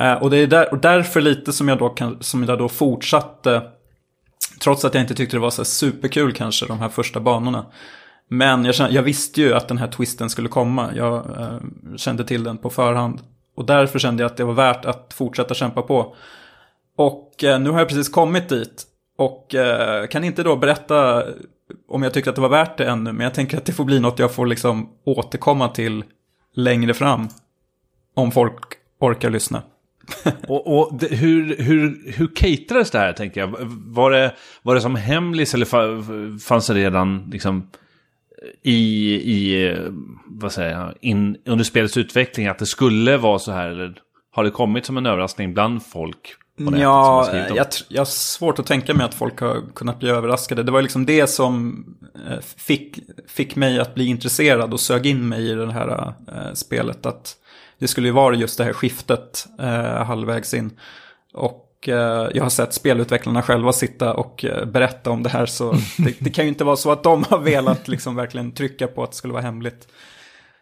Eh, och det är där, och därför lite som jag, då kan, som jag då fortsatte, trots att jag inte tyckte det var så superkul kanske de här första banorna. Men jag, kände, jag visste ju att den här twisten skulle komma. Jag eh, kände till den på förhand. Och därför kände jag att det var värt att fortsätta kämpa på. Och eh, nu har jag precis kommit dit. Och eh, kan inte då berätta om jag tyckte att det var värt det ännu. Men jag tänker att det får bli något jag får liksom återkomma till längre fram. Om folk orkar lyssna. och, och det, hur, hur, hur caterades det här, tänker jag? Var det, var det som hemlis eller fanns det redan liksom i, i eh, vad säger jag, in, under spelets utveckling att det skulle vara så här? Eller har det kommit som en överraskning bland folk? Ja, jag, jag har svårt att tänka mig att folk har kunnat bli överraskade. Det var liksom det som eh, fick, fick mig att bli intresserad och sög in mig i det här äh, spelet. Att det skulle ju vara just det här skiftet äh, halvvägs in. Och äh, jag har sett spelutvecklarna själva sitta och berätta om det här. Så det, det, kan ju inte vara så att de har velat liksom verkligen trycka på att det skulle vara hemligt.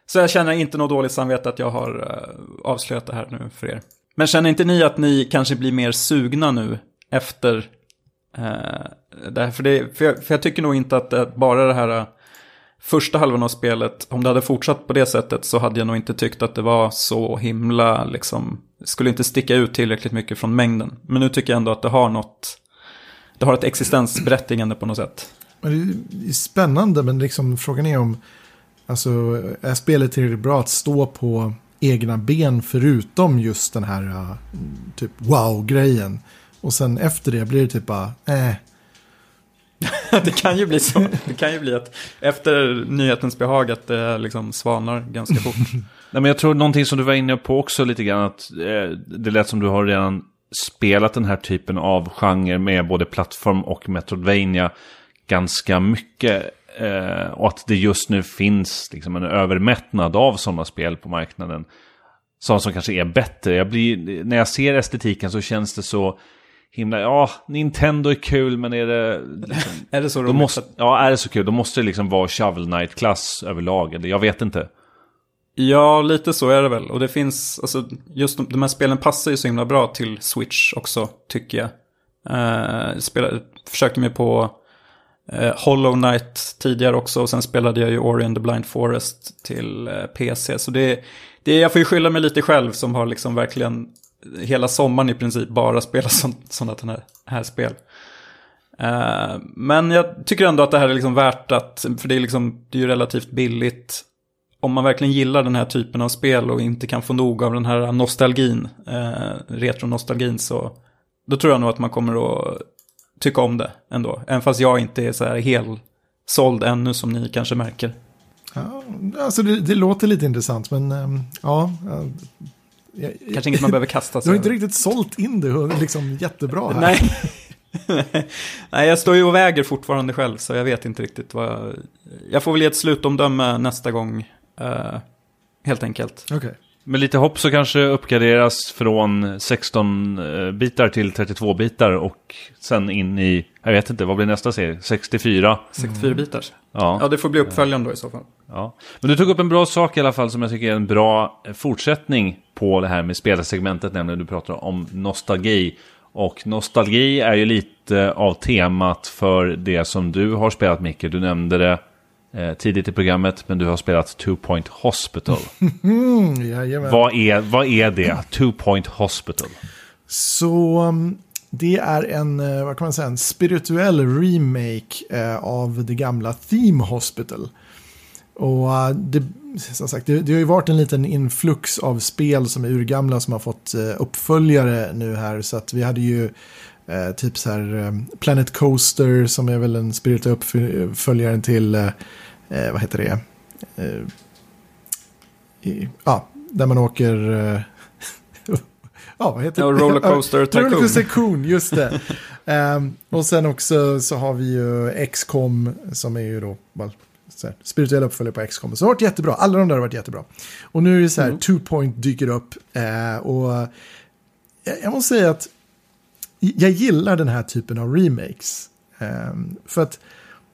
Så jag känner inte något dåligt samvete att jag har avslöjat det här nu för er. Men känner inte ni att ni kanske blir mer sugna nu efter eh, det här? För, det, för, jag, för jag tycker nog inte att det, bara det här eh, första halvan av spelet, om det hade fortsatt på det sättet så hade jag nog inte tyckt att det var så himla, liksom, skulle inte sticka ut tillräckligt mycket från mängden. Men nu tycker jag ändå att det har något, det har ett existensberättigande på något sätt. Det är spännande, men liksom frågan är om, alltså, är spelet tillräckligt bra att stå på egna ben förutom just den här uh, typ wow-grejen. Och sen efter det blir det typ bara, eh. det kan ju bli så. Det kan ju bli att efter nyhetens behag att det liksom svanar ganska fort. Nej, men jag tror någonting som du var inne på också lite grann att eh, det lät som du har redan spelat den här typen av genre med både plattform och Metroidvania ganska mycket. Eh, och att det just nu finns liksom en övermättnad av sådana spel på marknaden. Sådana som kanske är bättre. Jag blir, när jag ser estetiken så känns det så himla... Ja, Nintendo är kul men är det... Liksom, är det så roligt? Måste, ja, är det så kul? Då måste det liksom vara Shovel Knight-klass överlag. Eller jag vet inte. Ja, lite så är det väl. Och det finns, alltså just de, de här spelen passar ju så himla bra till Switch också, tycker jag. Uh, spela, försökte mig på eh, Eh, Hollow Knight tidigare också. Och sen spelade jag ju Ori and the Blind Forest till eh, PC. Så det, det, jag får ju skylla mig lite själv som har liksom verkligen hela sommaren i princip bara spelat sådana här, här spel. Uh, men jag tycker ändå att det här är liksom värt att, för det är, liksom, det är ju relativt billigt. Om man verkligen gillar den här typen av spel och inte kan få nog av den här nostalgin, uh, retro-nostalgin, så då tror jag nog att man kommer att tycka om det ändå. Även fast jag inte är så här helt såld ännu som ni kanske märker. Ja, alltså det, det låter lite intressant men um, ja. Jag, kanske inget man behöver kasta sig Du har inte riktigt sålt in det liksom jättebra här. Nej. Nej, jag står ju och väger fortfarande själv så jag vet inte riktigt vad jag... Jag får väl ge ett slutomdöme nästa gång. Uh, helt enkelt. Okej. Okay. Med lite hopp så kanske uppgraderas från 16-bitar till 32-bitar och sen in i, jag vet inte, vad blir nästa serie? 64? 64-bitars? Ja. ja, det får bli uppföljaren då i så fall. Ja. Men du tog upp en bra sak i alla fall som jag tycker är en bra fortsättning på det här med spelarsegmentet, nämligen du pratar om nostalgi. Och nostalgi är ju lite av temat för det som du har spelat Micke. Du nämnde det eh, tidigt i programmet, men du har spelat Two Point Hospital. vad, är, vad är det, Two Point Hospital? Så um, det är en, eh, vad kan man säga, en spirituell remake eh, av det gamla Theme Hospital. Och det, som sagt, det, det, har ju varit en liten influx av spel som är urgamla som har fått uppföljare nu här. Så att vi hade ju uh, typ så här Planet Coaster som är väl en spirituell uppföljare till eh, vad heter det? Eh, i, ja, där man åker... Eh, ja, vad heter det? Rollercoaster Tycoon. Rollercoaster Tycoon, just det. um, och sen också så har vi ju XCOM som är ju då här, spirituella uppföljare på XCOM. Så det har varit jättebra. Alla de där har varit jättebra. Och nu är det så här, mm. Two Point dyker upp. Uh, och jag, jag, måste säga att jag gillar den här typen av remakes. Ehm, för att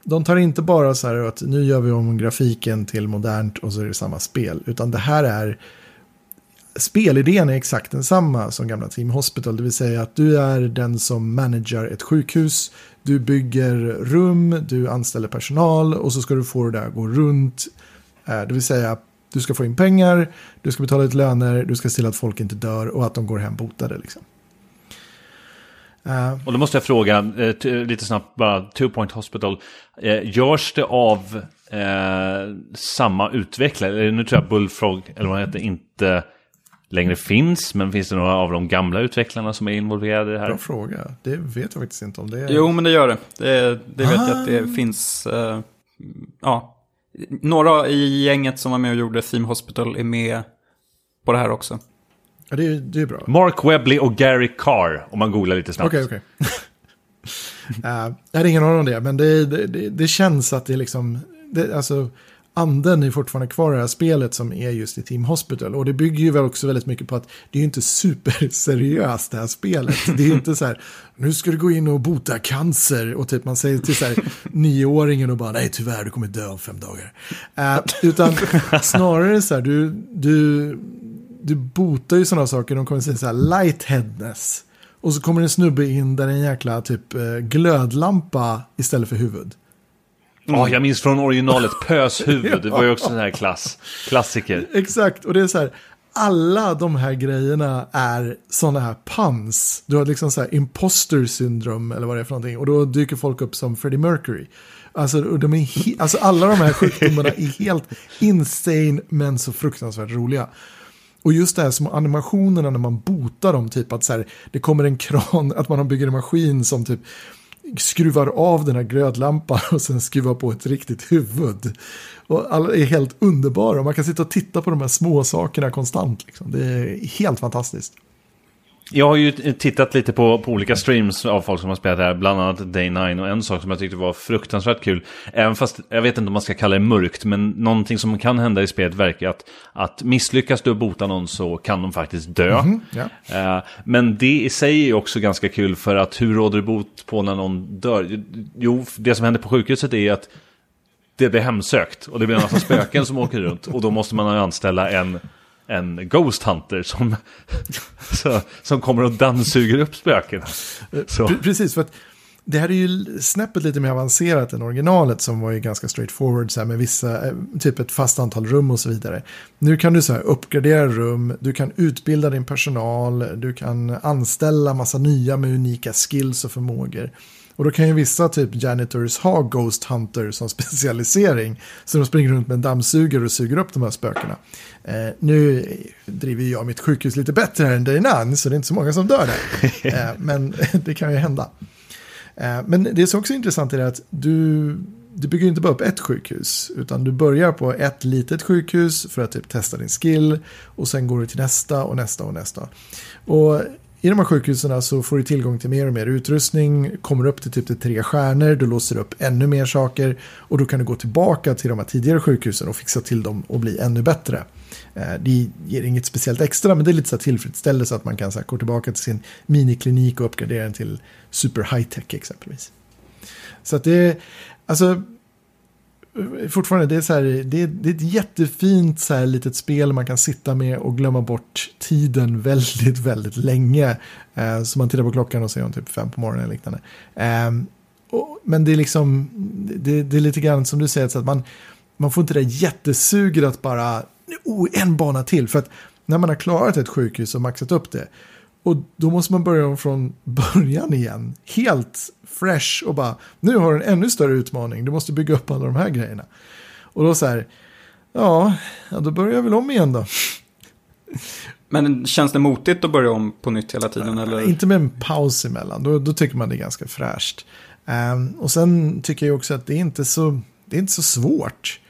de tar inte bara så här att nu gör vi om grafiken till modernt och så är det samma spel. Utan det här är spelidén är exakt densamma som gamla Team Hospital. Det vill säga att du är den som managerar ett sjukhus. Du bygger rum, du anställer personal och så ska du få det där att gå runt. Ehm, det vill säga du ska få in pengar, du ska betala ut löner, du ska se till att folk inte dör och att de går hem botade. Liksom. Uh, och då måste jag fråga, eh, lite snabbt bara, Two Point Hospital. Eh, görs det av eh, samma utvecklare? Nu tror jag Bullfrog, eller vad det heter, inte längre finns. Men finns det några av de gamla utvecklarna som är involverade i det här? Bra fråga. Det vet jag faktiskt inte om det är. Jo, men det gör det. Det, det vet jag att det Ah. finns. eh, ja, några i gänget som var med och gjorde Theme Hospital är med på det här också. Ja, det, är, det är bra. Mark Webley och Gary Carr, om man googlar lite snabbt. Okej, okej. Eh, jag har ingen aning om det, men det, det, det, känns att det är liksom... Det, alltså, anden är fortfarande kvar i det här spelet som är just i Team Hospital. Och det bygger ju väl också väldigt mycket på att det är ju inte superseriöst det här spelet. Det är ju inte så här, nu ska du gå in och bota cancer. Och typ man säger till så här nioåringen och bara, nej tyvärr, du kommer dö om fem dagar. Eh, utan snarare så här, du, du, du botar ju sådana saker, de kommer säga så här, lightheadness. Och så kommer en snubbe in där en jäkla typ eh, glödlampa istället för huvud. Ja, jag minns från originalet Pöshuvud. Det var ju också en här klass, klassiker. Exakt, och det är så här, alla de här grejerna är sådana här puns. Du har liksom så här imposter syndrom eller vad det är för någonting. Och då dyker folk upp som Freddie Mercury. Alltså, och de är alltså alla de här sjukdomarna är helt insane men så fruktansvärt roliga. Och just det här som animationerna när man botar dem, typ att så här, det kommer en kran, att man bygger en maskin som typ skruvar av den här glödlampan och sen skruvar på ett riktigt huvud. Och alla är helt underbara och man kan sitta och titta på de här små sakerna konstant. Liksom. Det är helt fantastiskt. Jag har ju tittat lite på, på olika streams av folk som har spelat det här, bland annat Day 9 och en sak som jag tyckte var fruktansvärt kul, även fast jag vet inte om man ska kalla det mörkt, men någonting som kan hända i spelet verkar att, att misslyckas du att bota någon så kan de faktiskt dö. ja. Eh, Men det i sig är också ganska kul för att hur råder du bot på när någon dör? Jo, det som händer på sjukhuset är att det blir hemsökt och det blir en massa spöken som åker runt och då måste man anställa en, en Ghost Hunter som, så, som kommer och dammsuger upp spöken. Så. Precis, för att det här är ju snäppet lite mer avancerat än originalet som var ju ganska straightforward så här, med vissa, eh, typ ett fast antal rum och så vidare. Nu kan du så här, uppgradera rum, du kan utbilda din personal, du kan anställa massa nya med unika skills och förmågor. Och då kan ju vissa typ janitors ha Ghost Hunter som specialisering. Så de springer runt med en dammsugare och suger upp de här spökena. Eh, nu driver jag mitt sjukhus lite bättre här än Dainan, så det är inte så många som dör där. Eh, men det kan ju hända. Eh, Men det som också är intressant är att du, du bygger inte bara upp ett sjukhus. Utan du börjar på ett litet sjukhus för att typ testa din skill. Och sen går du till nästa och nästa och nästa. Och i de här sjukhusen så får du tillgång till mer och mer utrustning. Kommer upp till typ till tre stjärnor. Du låser upp ännu mer saker. Och då kan du gå tillbaka till de här tidigare sjukhusen och fixa till dem och bli ännu bättre. Eh, det ger inget speciellt extra, men det är lite så tillfredsställelse att man kan så gå tillbaka till sin miniklinik och uppgradera den till super high-tech exempelvis. Så att det är, alltså, fortfarande, det är, så här, det är, det är ett jättefint så här, litet spel man kan sitta med och glömma bort tiden väldigt, väldigt länge. Eh, så man tittar på klockan och ser om typ fem på morgonen eller liknande. Eh, och, men det är liksom, det, det är lite grann som du säger, så att man, man får inte det jättesuget att bara, oh, en bana till. För att när man har klarat ett sjukhus och maxat upp det, och då måste man börja om från början igen. Helt fresh och bara, nu har du en ännu större utmaning. Du måste bygga upp alla de här grejerna. Och då så här, ja, ja då börjar jag väl om igen då. Men känns det motigt att börja om på nytt hela tiden? Eller? Inte med en paus emellan, då, då tycker man det är ganska fräscht. Ehm, och sen tycker jag också att det är inte så, det är inte så svårt.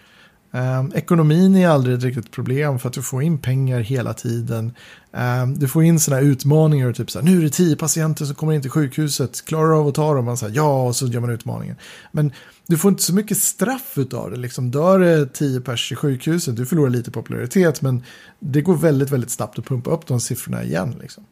Ehm, ekonomin är aldrig ett riktigt problem för att du får in pengar hela tiden. Ehm, du får in sådana här utmaningar, typ så här, nu är det tio patienter som kommer in till sjukhuset, klarar du av att ta dem? Man säger ja, och så gör man utmaningen. Men du får inte så mycket straff utav det, liksom dör det tio pers i sjukhuset, du förlorar lite popularitet, men det går väldigt, väldigt snabbt att pumpa upp de siffrorna igen. Liksom.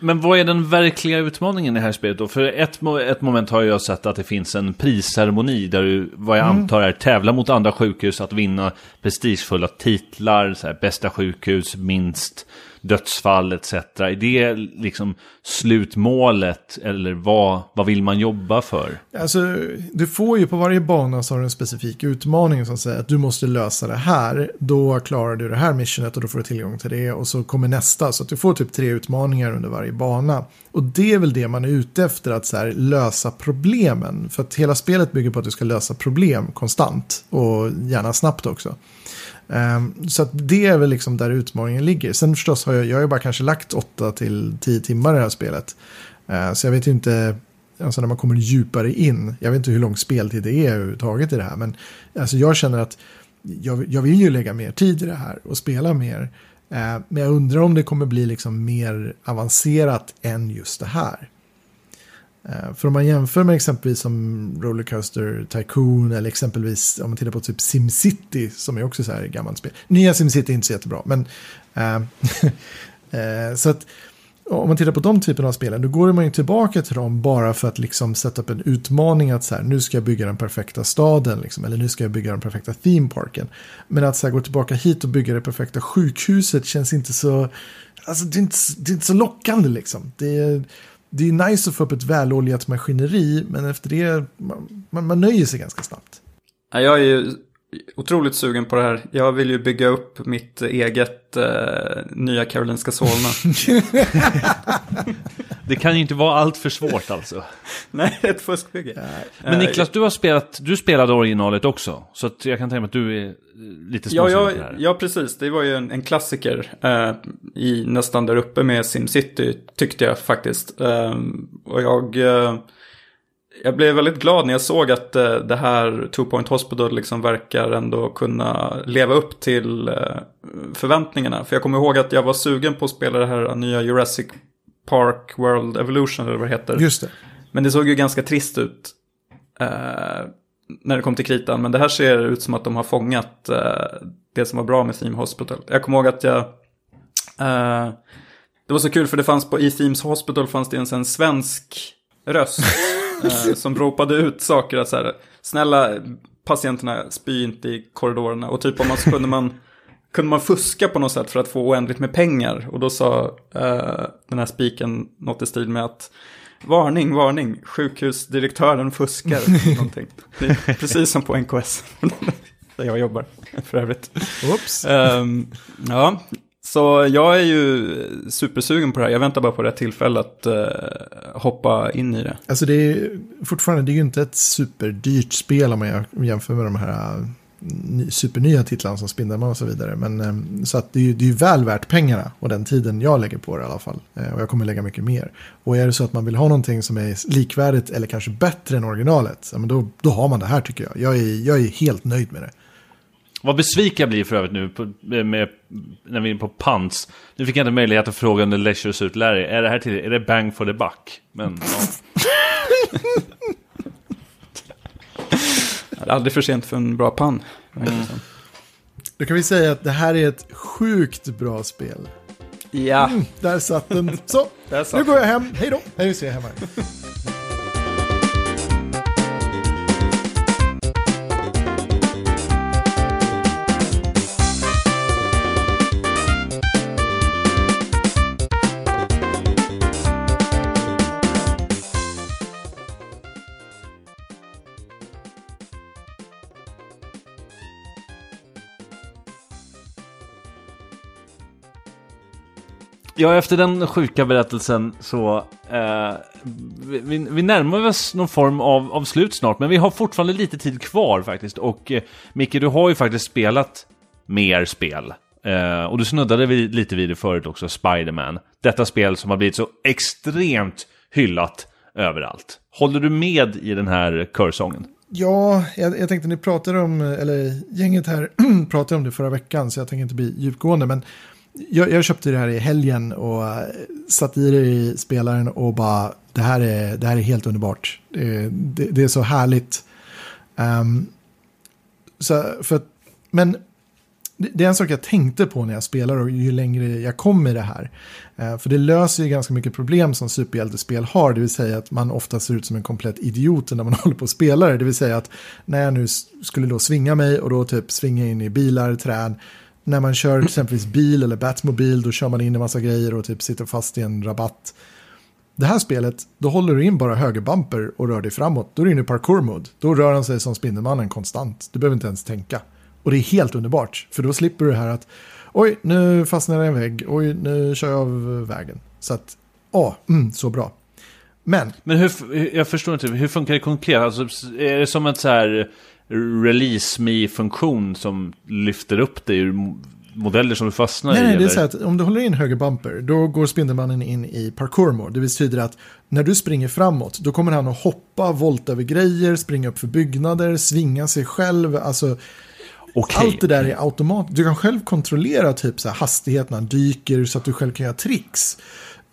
Men vad är den verkliga utmaningen i det här spelet då? För ett, ett moment har jag sett att det finns en prisceremoni där du, vad jag antar är, tävlar mot andra sjukhus att vinna prestigefulla titlar, så här, bästa sjukhus, minst dödsfall etc. Är det liksom slutmålet eller vad, vad vill man jobba för? Alltså, du får ju på varje bana så har du en specifik utmaning som säger att du måste lösa det här. Då klarar du det här missionet och då får du tillgång till det och så kommer nästa. Så att du får typ tre utmaningar under varje bana. Och det är väl det man är ute efter, att så här, lösa problemen. För att hela spelet bygger på att du ska lösa problem konstant och gärna snabbt också. Um, så att det är väl liksom där utmaningen ligger. Sen förstås har jag, jag har ju bara kanske lagt 8 till 10 timmar i det här spelet. Uh, så jag vet ju inte, alltså när man kommer djupare in, jag vet inte hur lång speltid det är överhuvudtaget i det här. Men alltså jag känner att jag, jag vill ju lägga mer tid i det här och spela mer. Uh, men jag undrar om det kommer bli liksom mer avancerat än just det här. Eh, för om man jämför med exempelvis som Rollercoaster Tycoon eller exempelvis om man tittar på typ SimCity som är också så här gammalt spel. Nya SimCity är inte så jättebra, men äh, äh, så att om man tittar på de typerna av spelen då går man ju tillbaka till dem bara för att liksom sätta upp en utmaning att så här, nu ska jag bygga den perfekta staden liksom, eller nu ska jag bygga den perfekta themeparken. Men att så här, gå tillbaka hit och bygga det perfekta sjukhuset känns inte så, alltså det är inte, det är inte så lockande liksom. Det är, det är nice att få upp ett väloljat maskineri, men efter det, man, man, man nöjer sig ganska snabbt. Jag är ju otroligt sugen på det här. Jag vill ju bygga upp mitt eget eh, nya Karolinska Solna. det kan ju inte vara allt för svårt alltså. Nej, ett fuskbygge. Men Niklas, du har spelat, du spelade originalet också. Så jag kan tänka mig att du är lite ja, ja, här. Ja, precis. Det var ju en, en klassiker. Eh, I nästan där uppe med SimCity, tyckte jag faktiskt. Eh, och jag... Eh, jag blev väldigt glad när jag såg att eh, det här Two Point Hospital liksom verkar ändå kunna leva upp till eh, förväntningarna. För jag kommer ihåg att jag var sugen på att spela det här nya Jurassic Park World Evolution eller vad det heter. Just det. Men det såg ju ganska trist ut eh, när det kom till kritan. Men det här ser ut som att de har fångat eh, det som var bra med Theme Hospital. Jag kommer ihåg att jag... Eh, det var så kul för det fanns på i Themes Hospital fanns det en, en svensk röst eh, som ropade ut saker att så här, snälla patienterna spy inte i korridorerna. Och typ om man så kunde man, kunde man fuska på något sätt för att få oändligt med pengar. Och då sa eh, den här spiken något i stil med att Varning, varning, sjukhusdirektören fuskar. någonting. Precis som på NKS, där jag jobbar för övrigt. Oops. Um, ja, så jag är ju supersugen på det här. Jag väntar bara på rätt tillfälle att uh, hoppa in i det. Alltså det är fortfarande, det är ju inte ett superdyrt spel om man jämför med de här supernya titlarna som Spindelman och så vidare. Men, ehm, så att det, är, det är ju väl värt pengarna och den tiden jag lägger på det i alla fall. Eh, och jag kommer lägga mycket mer. Och är det så att man vill ha någonting som är likvärdigt eller kanske bättre än originalet, ja, men då, då har man det här tycker jag. Jag är, jag är helt nöjd med det. Vad besviken jag blir för övrigt nu på, med, när vi är på pants. Nu fick jag inte möjlighet att fråga under Leisure Suit Larry. Är det här till, är det bang for the buck? Men, ja. Det är aldrig för sent för en bra pann. Mm. Då kan vi säga att det här är ett sjukt bra spel. Ja. Mm, där satt den. Så, satt nu går jag hem. Hej då. Nej, nu ser jag hemma. Ja, efter den sjuka berättelsen så... Eh, vi, vi, närmar oss någon form av, av slut snart, men vi har fortfarande lite tid kvar faktiskt. Och eh, Micke, du har ju faktiskt spelat mer spel. Eh, och du snuddade vid, lite vid det förut också, Spiderman. Detta spel som har blivit så extremt hyllat överallt. Håller du med i den här körsången? Ja, jag, jag tänkte ni pratade om, eller gänget här pratade om det förra veckan, så jag tänker inte bli djupgående, men jag, jag, köpte det här i helgen och eh, satt i det i spelaren och bara det här är, det här är helt underbart. Det, det, det är så härligt. Um, så för, men det är en sak jag tänkte på när jag spelar och ju längre jag kom i det här. Eh, för det löser ju ganska mycket problem som superhjältespel har. Det vill säga att man ofta ser ut som en komplett idiot när man håller på och spelar. det. Det vill säga att när jag nu skulle då svinga mig och då typ svinga in i bilar, träd när man kör exempelvis bil eller Batmobil, då kör man in en massa grejer och typ sitter fast i en rabatt. Det här spelet, då håller du in bara högerbumper och rör dig framåt. Då är du inne i parkour-mode. Då rör han sig som Spindelmannen konstant. Du behöver inte ens tänka. Och det är helt underbart, för då slipper du det här att oj, nu fastnar jag i en vägg, oj, nu kör jag av vägen. Så att, ja, mm, så bra. Men... Men hur, jag förstår inte, hur funkar det konkret? Alltså, är det som ett så här release me-funktion som lyfter upp dig ur mo- modeller som du fastnar Nej, i? nej, det är eller? så att om du håller in höger bumper, då går Spindelmannen in i parkour mode. Det betyder att när du springer framåt, då kommer han att hoppa, volta över grejer, springa upp för byggnader, svinga sig själv. Alltså, Okej. allt det där är automatiskt. Du kan själv kontrollera typ så här hastigheten han dyker så att du själv kan göra tricks.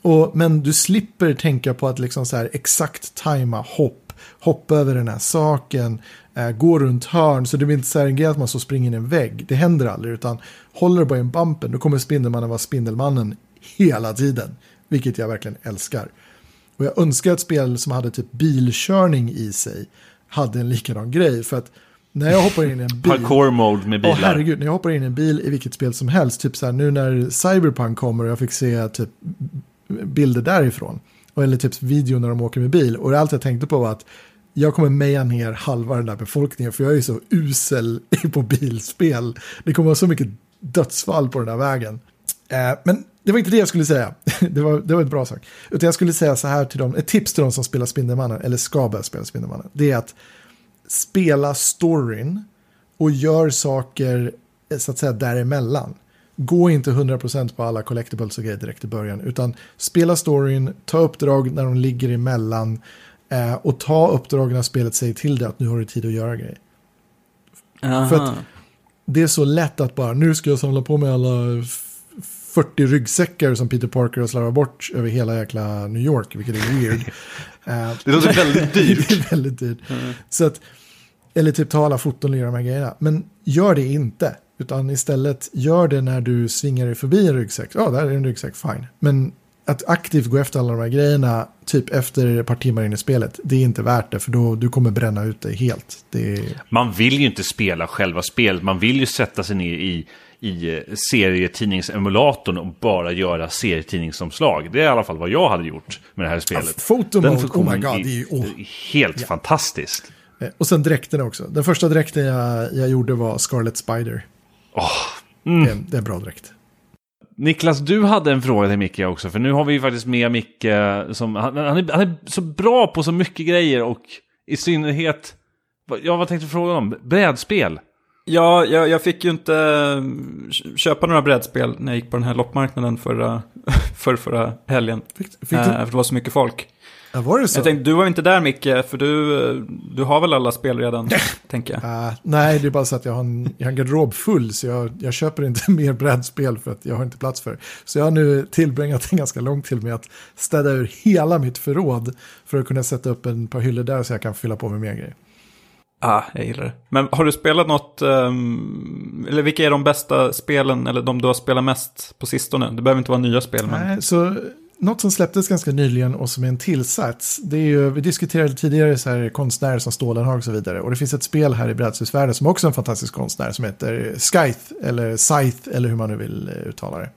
Och, men du slipper tänka på att liksom så här exakt tajma hopp, hoppa över den här saken, eh, gå runt hörn. Så det blir inte så här en grej att man så springer in i en vägg. Det händer aldrig, utan håller du bara i en bumpen, då kommer Spindelmannen vara Spindelmannen hela tiden. Vilket jag verkligen älskar. Och jag önskar ett spel som hade typ bilkörning i sig hade en likadan grej. För att när jag hoppar in i en bil... Parkour mode med bilar. Åh herregud, när jag hoppar in i en bil i vilket spel som helst, typ så här nu när Cyberpunk kommer och jag fick se typ bilder därifrån. Eller typ video när de åker med bil. Och allt jag tänkte på var att jag kommer meja ner halva den där befolkningen för jag är så usel på bilspel. Det kommer vara så mycket dödsfall på den där vägen. Eh, men det var inte det jag skulle säga. det, var, det var ett bra sak. Utan jag skulle säga så här till dem, ett tips till dem som spelar Spindelmannen, eller ska börja spela Spindelmannen. Det är att spela storyn och gör saker så att säga däremellan. Gå inte 100% på alla collectibles och grejer direkt i början, utan spela storyn, ta uppdrag när de ligger emellan eh, och ta uppdrag när spelet säger till dig att nu har du tid att göra grejer. Aha. För att- Det är så lätt att bara, nu ska jag samla på mig alla f- 40 ryggsäckar som Peter Parker har slarvat bort över hela jäkla New York, vilket är weird. Eh, Det låter väldigt dyrt. det är väldigt dyrt. Så att, eller typ ta alla foton och göra de här grejerna. Men gör det inte. Utan istället gör det när du svingar dig förbi en ryggsäck. Ja, där är en ryggsäck, fine. Men att aktivt gå efter alla de här grejerna, typ efter ett par timmar in i spelet, det är inte värt det. För då du kommer bränna ut dig helt. Det är... Man vill ju inte spela själva spelet. Man vill ju sätta sig ner i, i eh, serietidningsemulatorn och bara göra serietidningsomslag. Det är i alla fall vad jag hade gjort med det här spelet. Photo Den mode, oh my god, det är ju... Oh. helt fantastiskt. Eh, Och sen dräkten också. Den första dräkten jag, jag gjorde var Scarlet Spider. Åh, Det, är, det är bra dräkt. Niklas, du hade en fråga till Micke också, för nu har vi ju faktiskt med Micke som, han, han, är, han är så bra på så mycket grejer och i synnerhet, ja vad tänkte du fråga om? Brädspel? Ja, jag, jag fick ju inte eh, köpa några brädspel när jag gick på den här loppmarknaden förra, för förra helgen. Fick, fick Eh, du, för det var så mycket folk. Ja, var det så? Jag tänkte, du var inte där Micke, för du, du har väl alla spel redan, tänker jag. Ah, nej, det är bara så att jag har en, jag har en garderob full så jag, jag köper inte mer brädspel för att jag har inte plats för. Så jag har nu tillbringat en ganska lång tid med att städa ur hela mitt förråd för att kunna sätta upp en par hyllor där så jag kan fylla på med mer grejer. Ah, jag gillar det. Men har du spelat något, ehm, eller vilka är de bästa spelen, eller de du har spelat mest på sistone? Det behöver inte vara nya spel, men... Nej, så något som släpptes ganska nyligen och som är en tillsats, det är ju, vi diskuterade tidigare så här konstnärer som Stålenhag och så vidare. Och det finns ett spel här i brädspelsvärlden som också är en fantastisk konstnär som heter Scythe, eller Scythe, eller hur man nu vill eh, uttala det.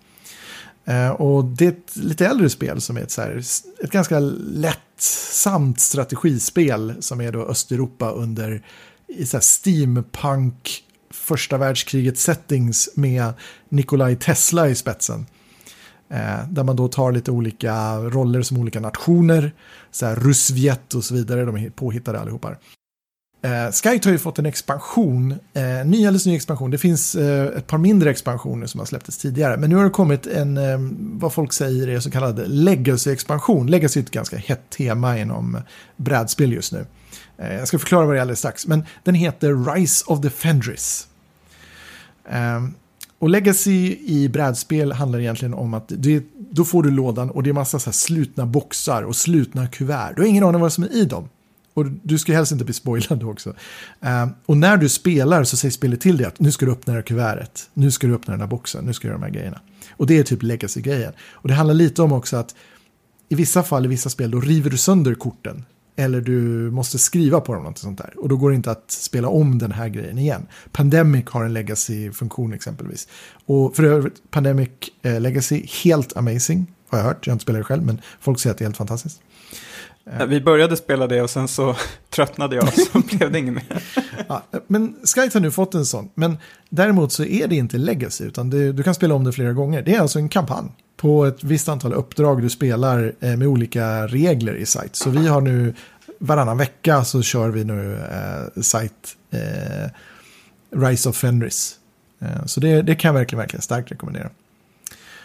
Eh, och det är ett lite äldre spel som är ett, så här, ett ganska lättsamt strategispel som är då Östeuropa under i så här steampunk första världskriget settings med Nikolaj Tesla i spetsen. Eh, där man då tar lite olika roller som olika nationer. Så här Rusviet och så vidare, de är påhittade allihopa. Eh, Skype har ju fått en expansion, eh, ny alldeles ny expansion. Det finns eh, ett par mindre expansioner som har släppts tidigare. Men nu har det kommit en, eh, vad folk säger är så kallad legacy-expansion. Legacy är ett ganska hett tema inom brädspel just nu. Eh, jag ska förklara vad det är alldeles strax. Men den heter Rise of the Fendris. Eh, och legacy i brädspel handlar egentligen om att det, då får du lådan och det är massa så här slutna boxar och slutna kuvert. Du har ingen aning vad som är i dem. Och du ska helst inte bli spoilad då också. Ehm, och när du spelar så säger spelet till dig att nu ska du öppna det här kuvertet. Nu ska du öppna den här boxen. Nu ska du göra de här grejerna. Och det är typ legacy-grejen. Och det handlar lite om också att i vissa fall, i vissa spel, då river du sönder korten. Eller du måste skriva på dem, något sånt där. Och då går det inte att spela om den här grejen igen. Pandemic har en legacy-funktion exempelvis. Och för övrigt, Pandemic eh, Legacy, helt amazing. Har jag hört, jag har inte spelat det själv, men folk säger att det är helt fantastiskt. Vi började spela det och sen så tröttnade jag och så blev det inget mer. Ja, men Skype har nu fått en sån. Men däremot så är det inte legacy, utan det, du kan spela om det flera gånger. Det är alltså en kampanj på ett visst antal uppdrag du spelar eh, med olika regler i site. Så vi har nu varannan vecka så kör vi nu eh, site eh, Rise of Fenris. Eh, så det, det kan jag verkligen, verkligen starkt rekommendera.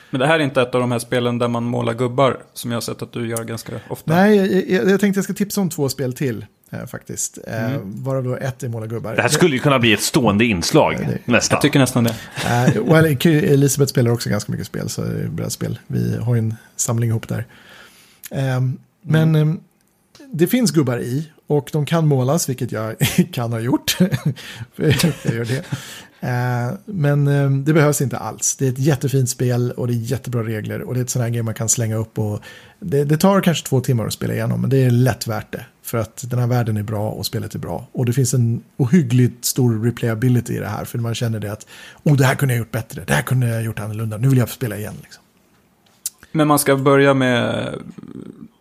Men det här är inte ett av de här spelen där man målar gubbar som jag har sett att du gör ganska ofta. Nej, jag, jag, jag tänkte jag ska tipsa om två spel till eh, faktiskt. Eh, Mm. Varav då ett är måla gubbar. Det här skulle ju kunna bli ett stående inslag det- nästan. Jag tycker nästan det. Eh, well, Elisabeth spelar också ganska mycket spel, så det är brädspel. Vi har ju en samling ihop där. Eh, men eh, det finns gubbar i och de kan målas, vilket jag kan ha gjort. jag gör det. Eh, men eh, det behövs inte alls. Det är ett jättefint spel och det är jättebra regler. Och det är ett sånt här game man kan slänga upp. Och det, det tar kanske två timmar att spela igenom, men det är lätt värt det. För att den här världen är bra och spelet är bra. Och det finns en ohyggligt stor replayability i det här. För man känner det att, oh det här kunde jag gjort bättre, det här kunde jag gjort annorlunda, nu vill jag spela igen. Liksom. Men man ska börja med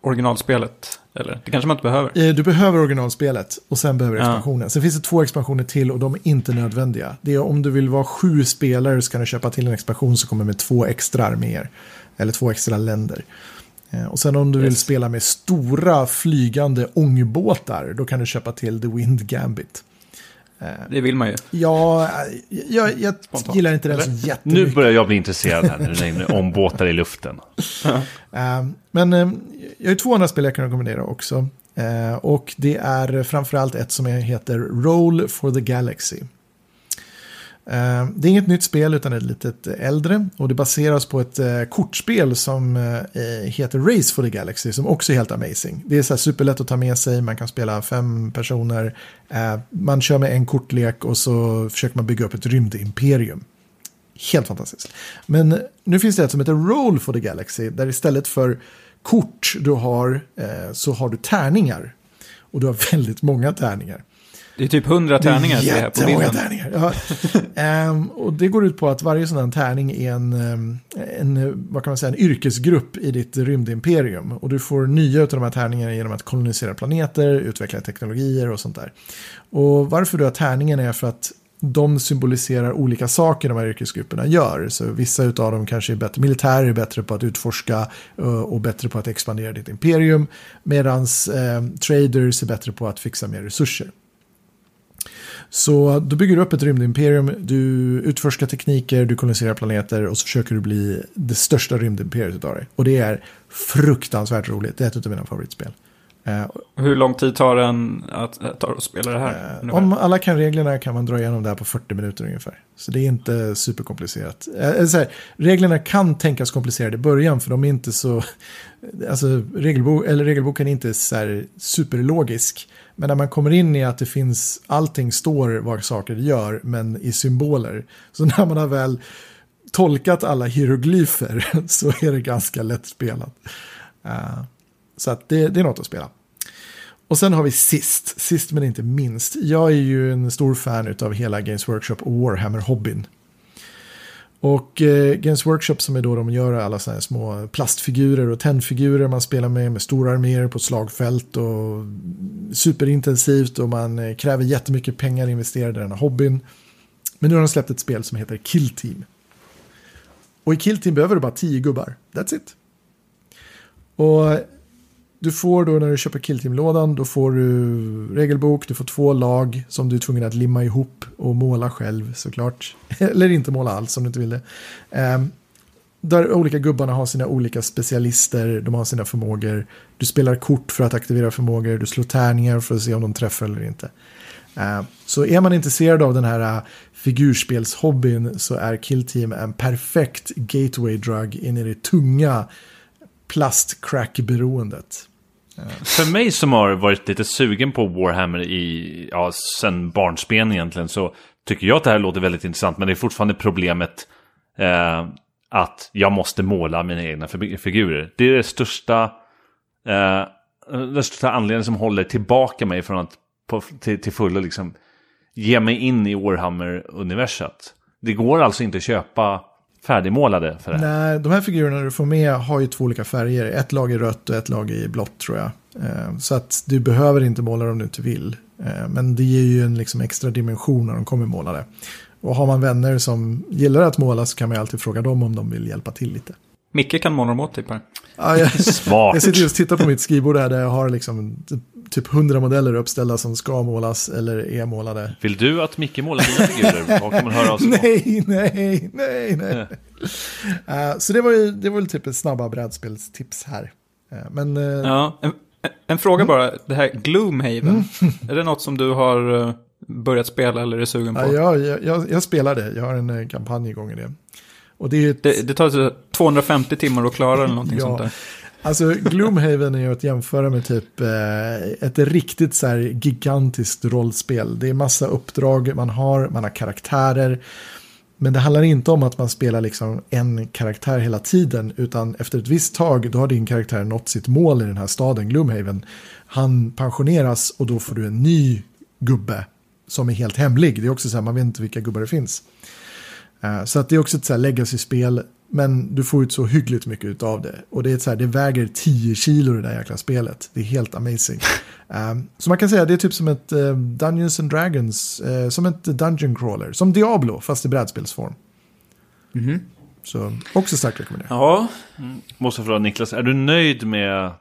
originalspelet. Eller? Det kanske man inte behöver. Eh, Du behöver originalspelet och sen behöver du Ja. expansionen. Sen finns det två expansioner till och de är inte nödvändiga. Det är om du vill vara sju spelare så kan du köpa till en expansion som kommer med två extra arméer. Eller två extra länder. Eh, Och sen om du vill Yes. spela med stora flygande ångbåtar då kan du köpa till The Wind Gambit. Det vill man ju. Ja, eh, jag, jag gillar inte den så jättemycket. Nu börjar jag bli intresserad här när du nämner om båtar i luften. Eh, Men eh, jag har ju två andra spel jag kan rekommendera också. Eh, Och det är framförallt ett som heter Roll for the Galaxy. Eh, det är inget nytt spel utan ett litet äldre och det baseras på ett eh, kortspel som eh, heter Race for the Galaxy som också är helt amazing. Det är så här superlätt att ta med sig, man kan spela fem personer, man kör med en kortlek och så försöker man bygga upp ett rymdimperium. Helt fantastiskt. Men nu finns det ett som heter Roll for the Galaxy där istället för kort du har så har du tärningar. Och du har väldigt många tärningar. Det är typ hundra tärningar här på Jättemånga tärningar. Ja. Ehm, och det går ut på att varje sån här tärning är en, ehm, en, vad kan man säga, en yrkesgrupp i ditt rymdimperium. Och du får nya av de här tärningarna genom att kolonisera planeter, utveckla teknologier och sånt där. Och varför du har tärningen är för att de symboliserar olika saker de här yrkesgrupperna gör. Så vissa av dem kanske är bättre, militärer är bättre på att utforska eh, och bättre på att expandera ditt imperium. Medan eh, traders är bättre på att fixa mer resurser. Så du bygger upp ett rymdimperium, du utforskar tekniker, du koloniserar planeter och så försöker du bli det största rymdimperiet av det. Och det är fruktansvärt roligt, det är ett av mina favoritspel. Eh, Hur lång tid tar den att, att, tar att spela det här? Eh, ungefär? Om alla kan reglerna kan man dra igenom det här på 40 minuter ungefär. Så det är inte superkomplicerat. Eh, här, reglerna kan tänkas komplicerade i början för de är inte så... Alltså regelbo eller regelboken är inte så superlogisk. Men när man kommer in i att det finns, allting står vad saker gör, men i symboler. Så när man har väl tolkat alla hieroglyfer så är det ganska lättspelat. Uh, så att det, det är något att spela. Och sen har vi sist, sist men inte minst. Jag är ju en stor fan av hela Games Workshop och Warhammer-hobbyn. Och eh, Games Workshop som är då de gör alla sådana här små plastfigurer och tändfigurer man spelar med med stora arméer på ett slagfält och superintensivt och man eh, kräver jättemycket pengar investerade i den här hobbyn. Men nu har de släppt ett spel som heter Kill Team. Och i Kill Team behöver du bara tio gubbar. That's it. Och du får då när du köper killteamlådan, då får du regelbok, du får två lag som du är tvungen att limma ihop och måla själv såklart. Eller inte måla alls om du inte vill det. Um, där olika gubbarna har sina olika specialister, de har sina förmågor. Du spelar kort för att aktivera förmågor, du slår tärningar för att se om de träffar eller inte. Uh, så är man intresserad av den här uh, figurspelshobbyn så är killteam en perfekt gateway drug in i det tunga plastcrackberoendet. beroendet för mig som har varit lite sugen på Warhammer i, ja, sen barnsben egentligen så tycker jag att det här låter väldigt intressant. Men det är fortfarande problemet eh, att jag måste måla mina egna figurer. Det är det största, eh, den största anledningen som håller tillbaka mig från att på, till, till fullo liksom ge mig in i Warhammer-universat. Det går alltså inte att köpa färdigmålade för det. Nej, de här figurerna du får med har ju två olika färger. Ett lag är rött och ett lag är blått tror jag. Eh, så att du behöver inte måla dem om du inte vill. Eh, men det ger ju en liksom extra dimension när de kommer målade. Och har man vänner som gillar att måla så kan man ju alltid fråga dem om de vill hjälpa till lite. Micke kan måla dem åt typ här. Ja, jag, Smart. jag sitter just och tittar på mitt skrivbord här där jag har liksom typ 100 modeller uppställda som ska målas eller är målade. Vill du att Micke målar dina figurer? Var kan man höra av sig? Nej, nej, nej, nej. Eh, så det var ju det var väl typ ett snabba brädspelstips här. Eh, men eh, Ja, en, en fråga bara. Det här Gloomhaven. Är det något som du har börjat spela eller är sugen på? ja, jag, jag, jag, spelar det, jag har en kampanj igång i det. Och det är ett, Det, det tar så 250 timmar att klara eller någonting Ja. sånt där. Alltså Gloomhaven är ju att jämföra med typ eh, ett riktigt så här gigantiskt rollspel. Det är massa uppdrag man har, man har karaktärer. Men det handlar inte om att man spelar liksom en karaktär hela tiden. Utan efter ett visst tag då har din karaktär nått sitt mål i den här staden Gloomhaven. Han pensioneras och då får du en ny gubbe som är helt hemlig. Det är också så här, man vet inte vilka gubbar det finns. Eh, så att det är också ett så här legacy-spel. Men du får ut så hyggligt mycket av det. Och det, är så här, det väger 10 kilo det där jäkla spelet. Det är helt amazing. Um, så man kan säga att det är typ som ett eh, Dungeons and Dragons, eh, som ett Dungeon Crawler. Som Diablo, fast i brädspelsform. Så också starkt rekommenderat. Ja, Måste fråga Niklas, är du nöjd med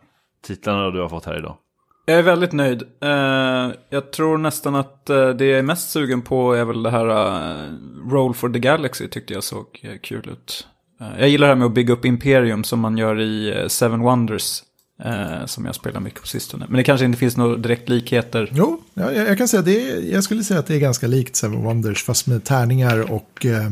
titlarna du har fått här idag? jag är väldigt nöjd. Eh, jag tror nästan att eh, det jag är mest sugen på är väl det här uh, Roll for the Galaxy tyckte jag såg kul ut. Eh, jag gillar det här med att bygga upp Imperium som man gör i eh, Seven Wonders. eh, som jag spelar mycket på sistone. Men det kanske inte finns några direkt likheter. Jo, ja, jag, jag kan säga det är, jag skulle säga att det är ganska likt Seven Wonders fast med tärningar och eh,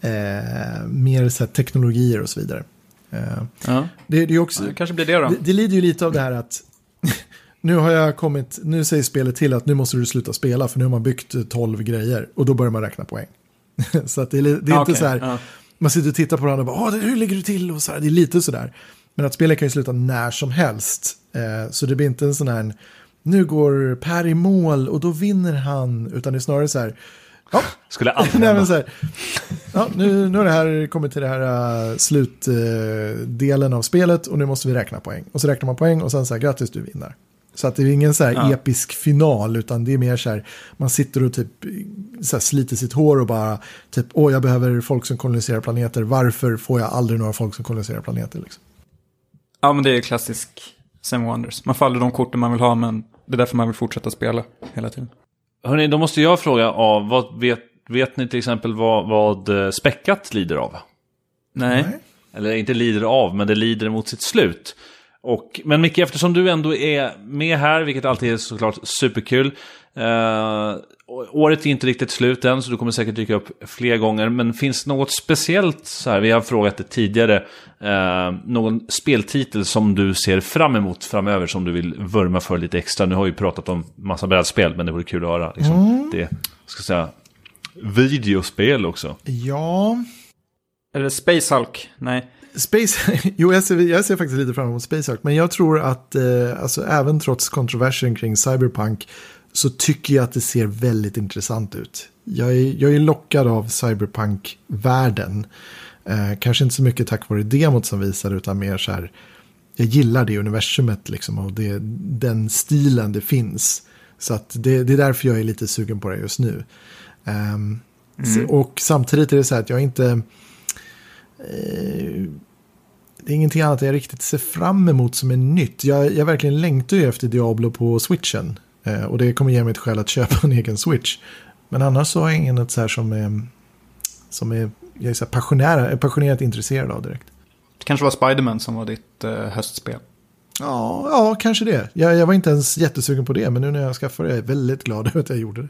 eh, mer så här, teknologier och så vidare. Eh, Ja, det, det är också, det kanske blir det då. det, det lider ju lite av det här att nu har jag kommit, nu säger spelet till att nu måste du sluta spela för nu har man byggt eh, 12 grejer och då börjar man räkna poäng. så att det är, det är Ja, inte så här, ja. Man sitter och tittar på varandra och bara, hur ligger du till? Och så här, det är lite så där. Men att spelet kan ju sluta när som helst. Eh, så det blir inte en sån här, nu går Per i mål och då vinner han, utan det är snarare så här, ja, Skulle aldrig Nej, men så här, ja, nu, nu har det här kommit till det här uh, slutdelen av spelet och nu måste vi räkna poäng. Och så räknar man poäng och sen så här, grattis du vinner. Så att det är ingen så här Ja. episk final utan det är mer så här, man sitter och typ så här, sliter sitt hår och bara typ, åh jag behöver folk som koloniserar planeter, varför får jag aldrig några folk som koloniserar planeter liksom? Ja, men det är klassisk Seven Wonders. Man faller de korten man vill ha, men det är därför man vill fortsätta spela hela tiden. Hörrni, då måste jag fråga, av, vad vet, vet ni till exempel vad, vad eh, Späckat lider av? Nej. Nej. Eller inte lider av, men det lider mot sitt slut. Och, men Micke, eftersom du ändå är med här, vilket alltid är såklart superkul. Eh, året är inte riktigt slut än, så du kommer säkert dyka upp fler gånger. Men finns det något speciellt, så här, vi har frågat det tidigare, eh, någon speltitel som du ser fram emot framöver som du vill vurma för lite extra? Nu har vi pratat om massa brädspel, men det vore kul att höra. Liksom, Det, ska säga, videospel också. Ja, Är det Space Hulk? Nej. Space, jo jag ser, jag ser faktiskt lite fram emot Space Hulk, men jag tror att eh, alltså, även trots kontroversen kring Cyberpunk så tycker jag att det ser väldigt intressant ut. Jag är, jag är lockad av Cyberpunk-världen. Eh, kanske inte så mycket tack vare demot som visar utan mer så här, jag gillar det universumet liksom och det, den stilen det finns. Så att det, det är därför jag är lite sugen på det just nu. Ehm, så, och samtidigt är det så här att jag inte... Eh, det är ingenting annat jag riktigt ser fram emot som är nytt. Jag, jag verkligen längtar ju efter Diablo på switchen. Eh, och det kommer ge mig ett skäl att köpa en egen switch. Men annars så har jag ingen så här som är, som är, jag är så här passionär, passionerat intresserad av direkt. Det kanske var Spiderman som var ditt eh, höstspel. Ja, ja, kanske det. Jag, jag var inte ens jättesugen på det, men nu när jag skaffade det är jag väldigt glad över att jag gjorde det.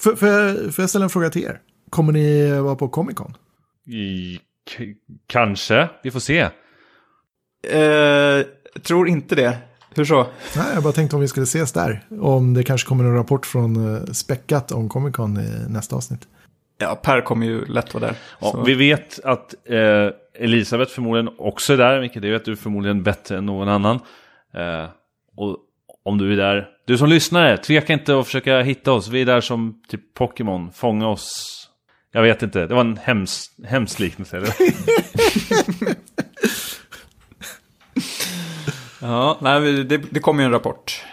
Får, får, jag, får jag ställa en fråga till er? Kommer ni vara på Comic Con? I, kanske, vi får se. Eh, tror inte det. Hur så? Nej, jag bara tänkte om vi skulle ses där. Om det kanske kommer en rapport från uh, Späckat om Comic Con i nästa avsnitt. Ja, Per kommer ju lätt vara där. Ja, vi vet att eh, Elisabeth förmodligen också är där, vilket det vet du förmodligen bättre än någon annan. Eh, och om du är där, du som lyssnare, tveka inte att försöka hitta oss. Vi är där som typ Pokémon, fånga oss. Jag vet inte, det var en hems, hemsk liknelse. Ja, nej, det, det kommer ju en rapport.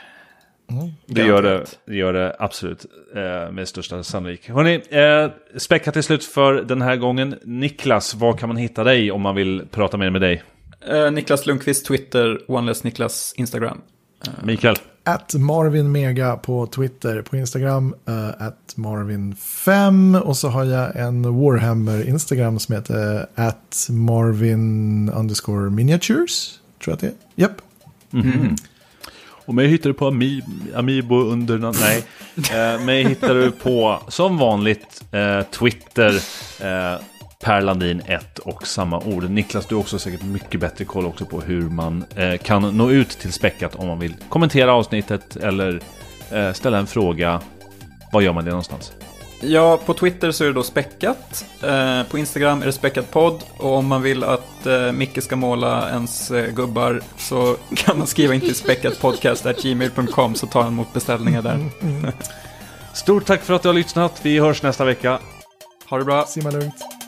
Det gör det, det gör det absolut eh, med största sannolik. Hörrni, eh, späckat till slut för den här gången. Niklas, var kan man hitta dig om man vill prata mer med dig? Eh, Niklas Lundqvist Twitter, OneLess Niklas Instagram. Mikael? At marvinmega på Twitter. På Instagram uh, at marvin5. Och så har jag en Warhammer-Instagram som heter at marvin underscore miniatures. Tror jag att det är. Japp. Mm. Och mig hittar du på Ami Amiibo under... Nej. Eh, mig hittar du på, som vanligt, eh, Twitter. Eh, Per Landin 1 och samma ord. Niklas, du har också säkert mycket bättre koll också på hur man eh, kan nå ut till Späckat om man vill kommentera avsnittet eller eh, ställa en fråga. Var gör man det någonstans? Ja, på Twitter så är det då späckat. Eh, på Instagram är det späckat podd. Och om man vill att eh, Micke ska måla ens eh, gubbar så kan man skriva in till späckatpodcast.gmail.com så tar han emot beställningar där. Stort tack för att du har lyssnat. Vi hörs nästa vecka. Ha det bra. Simma lugnt.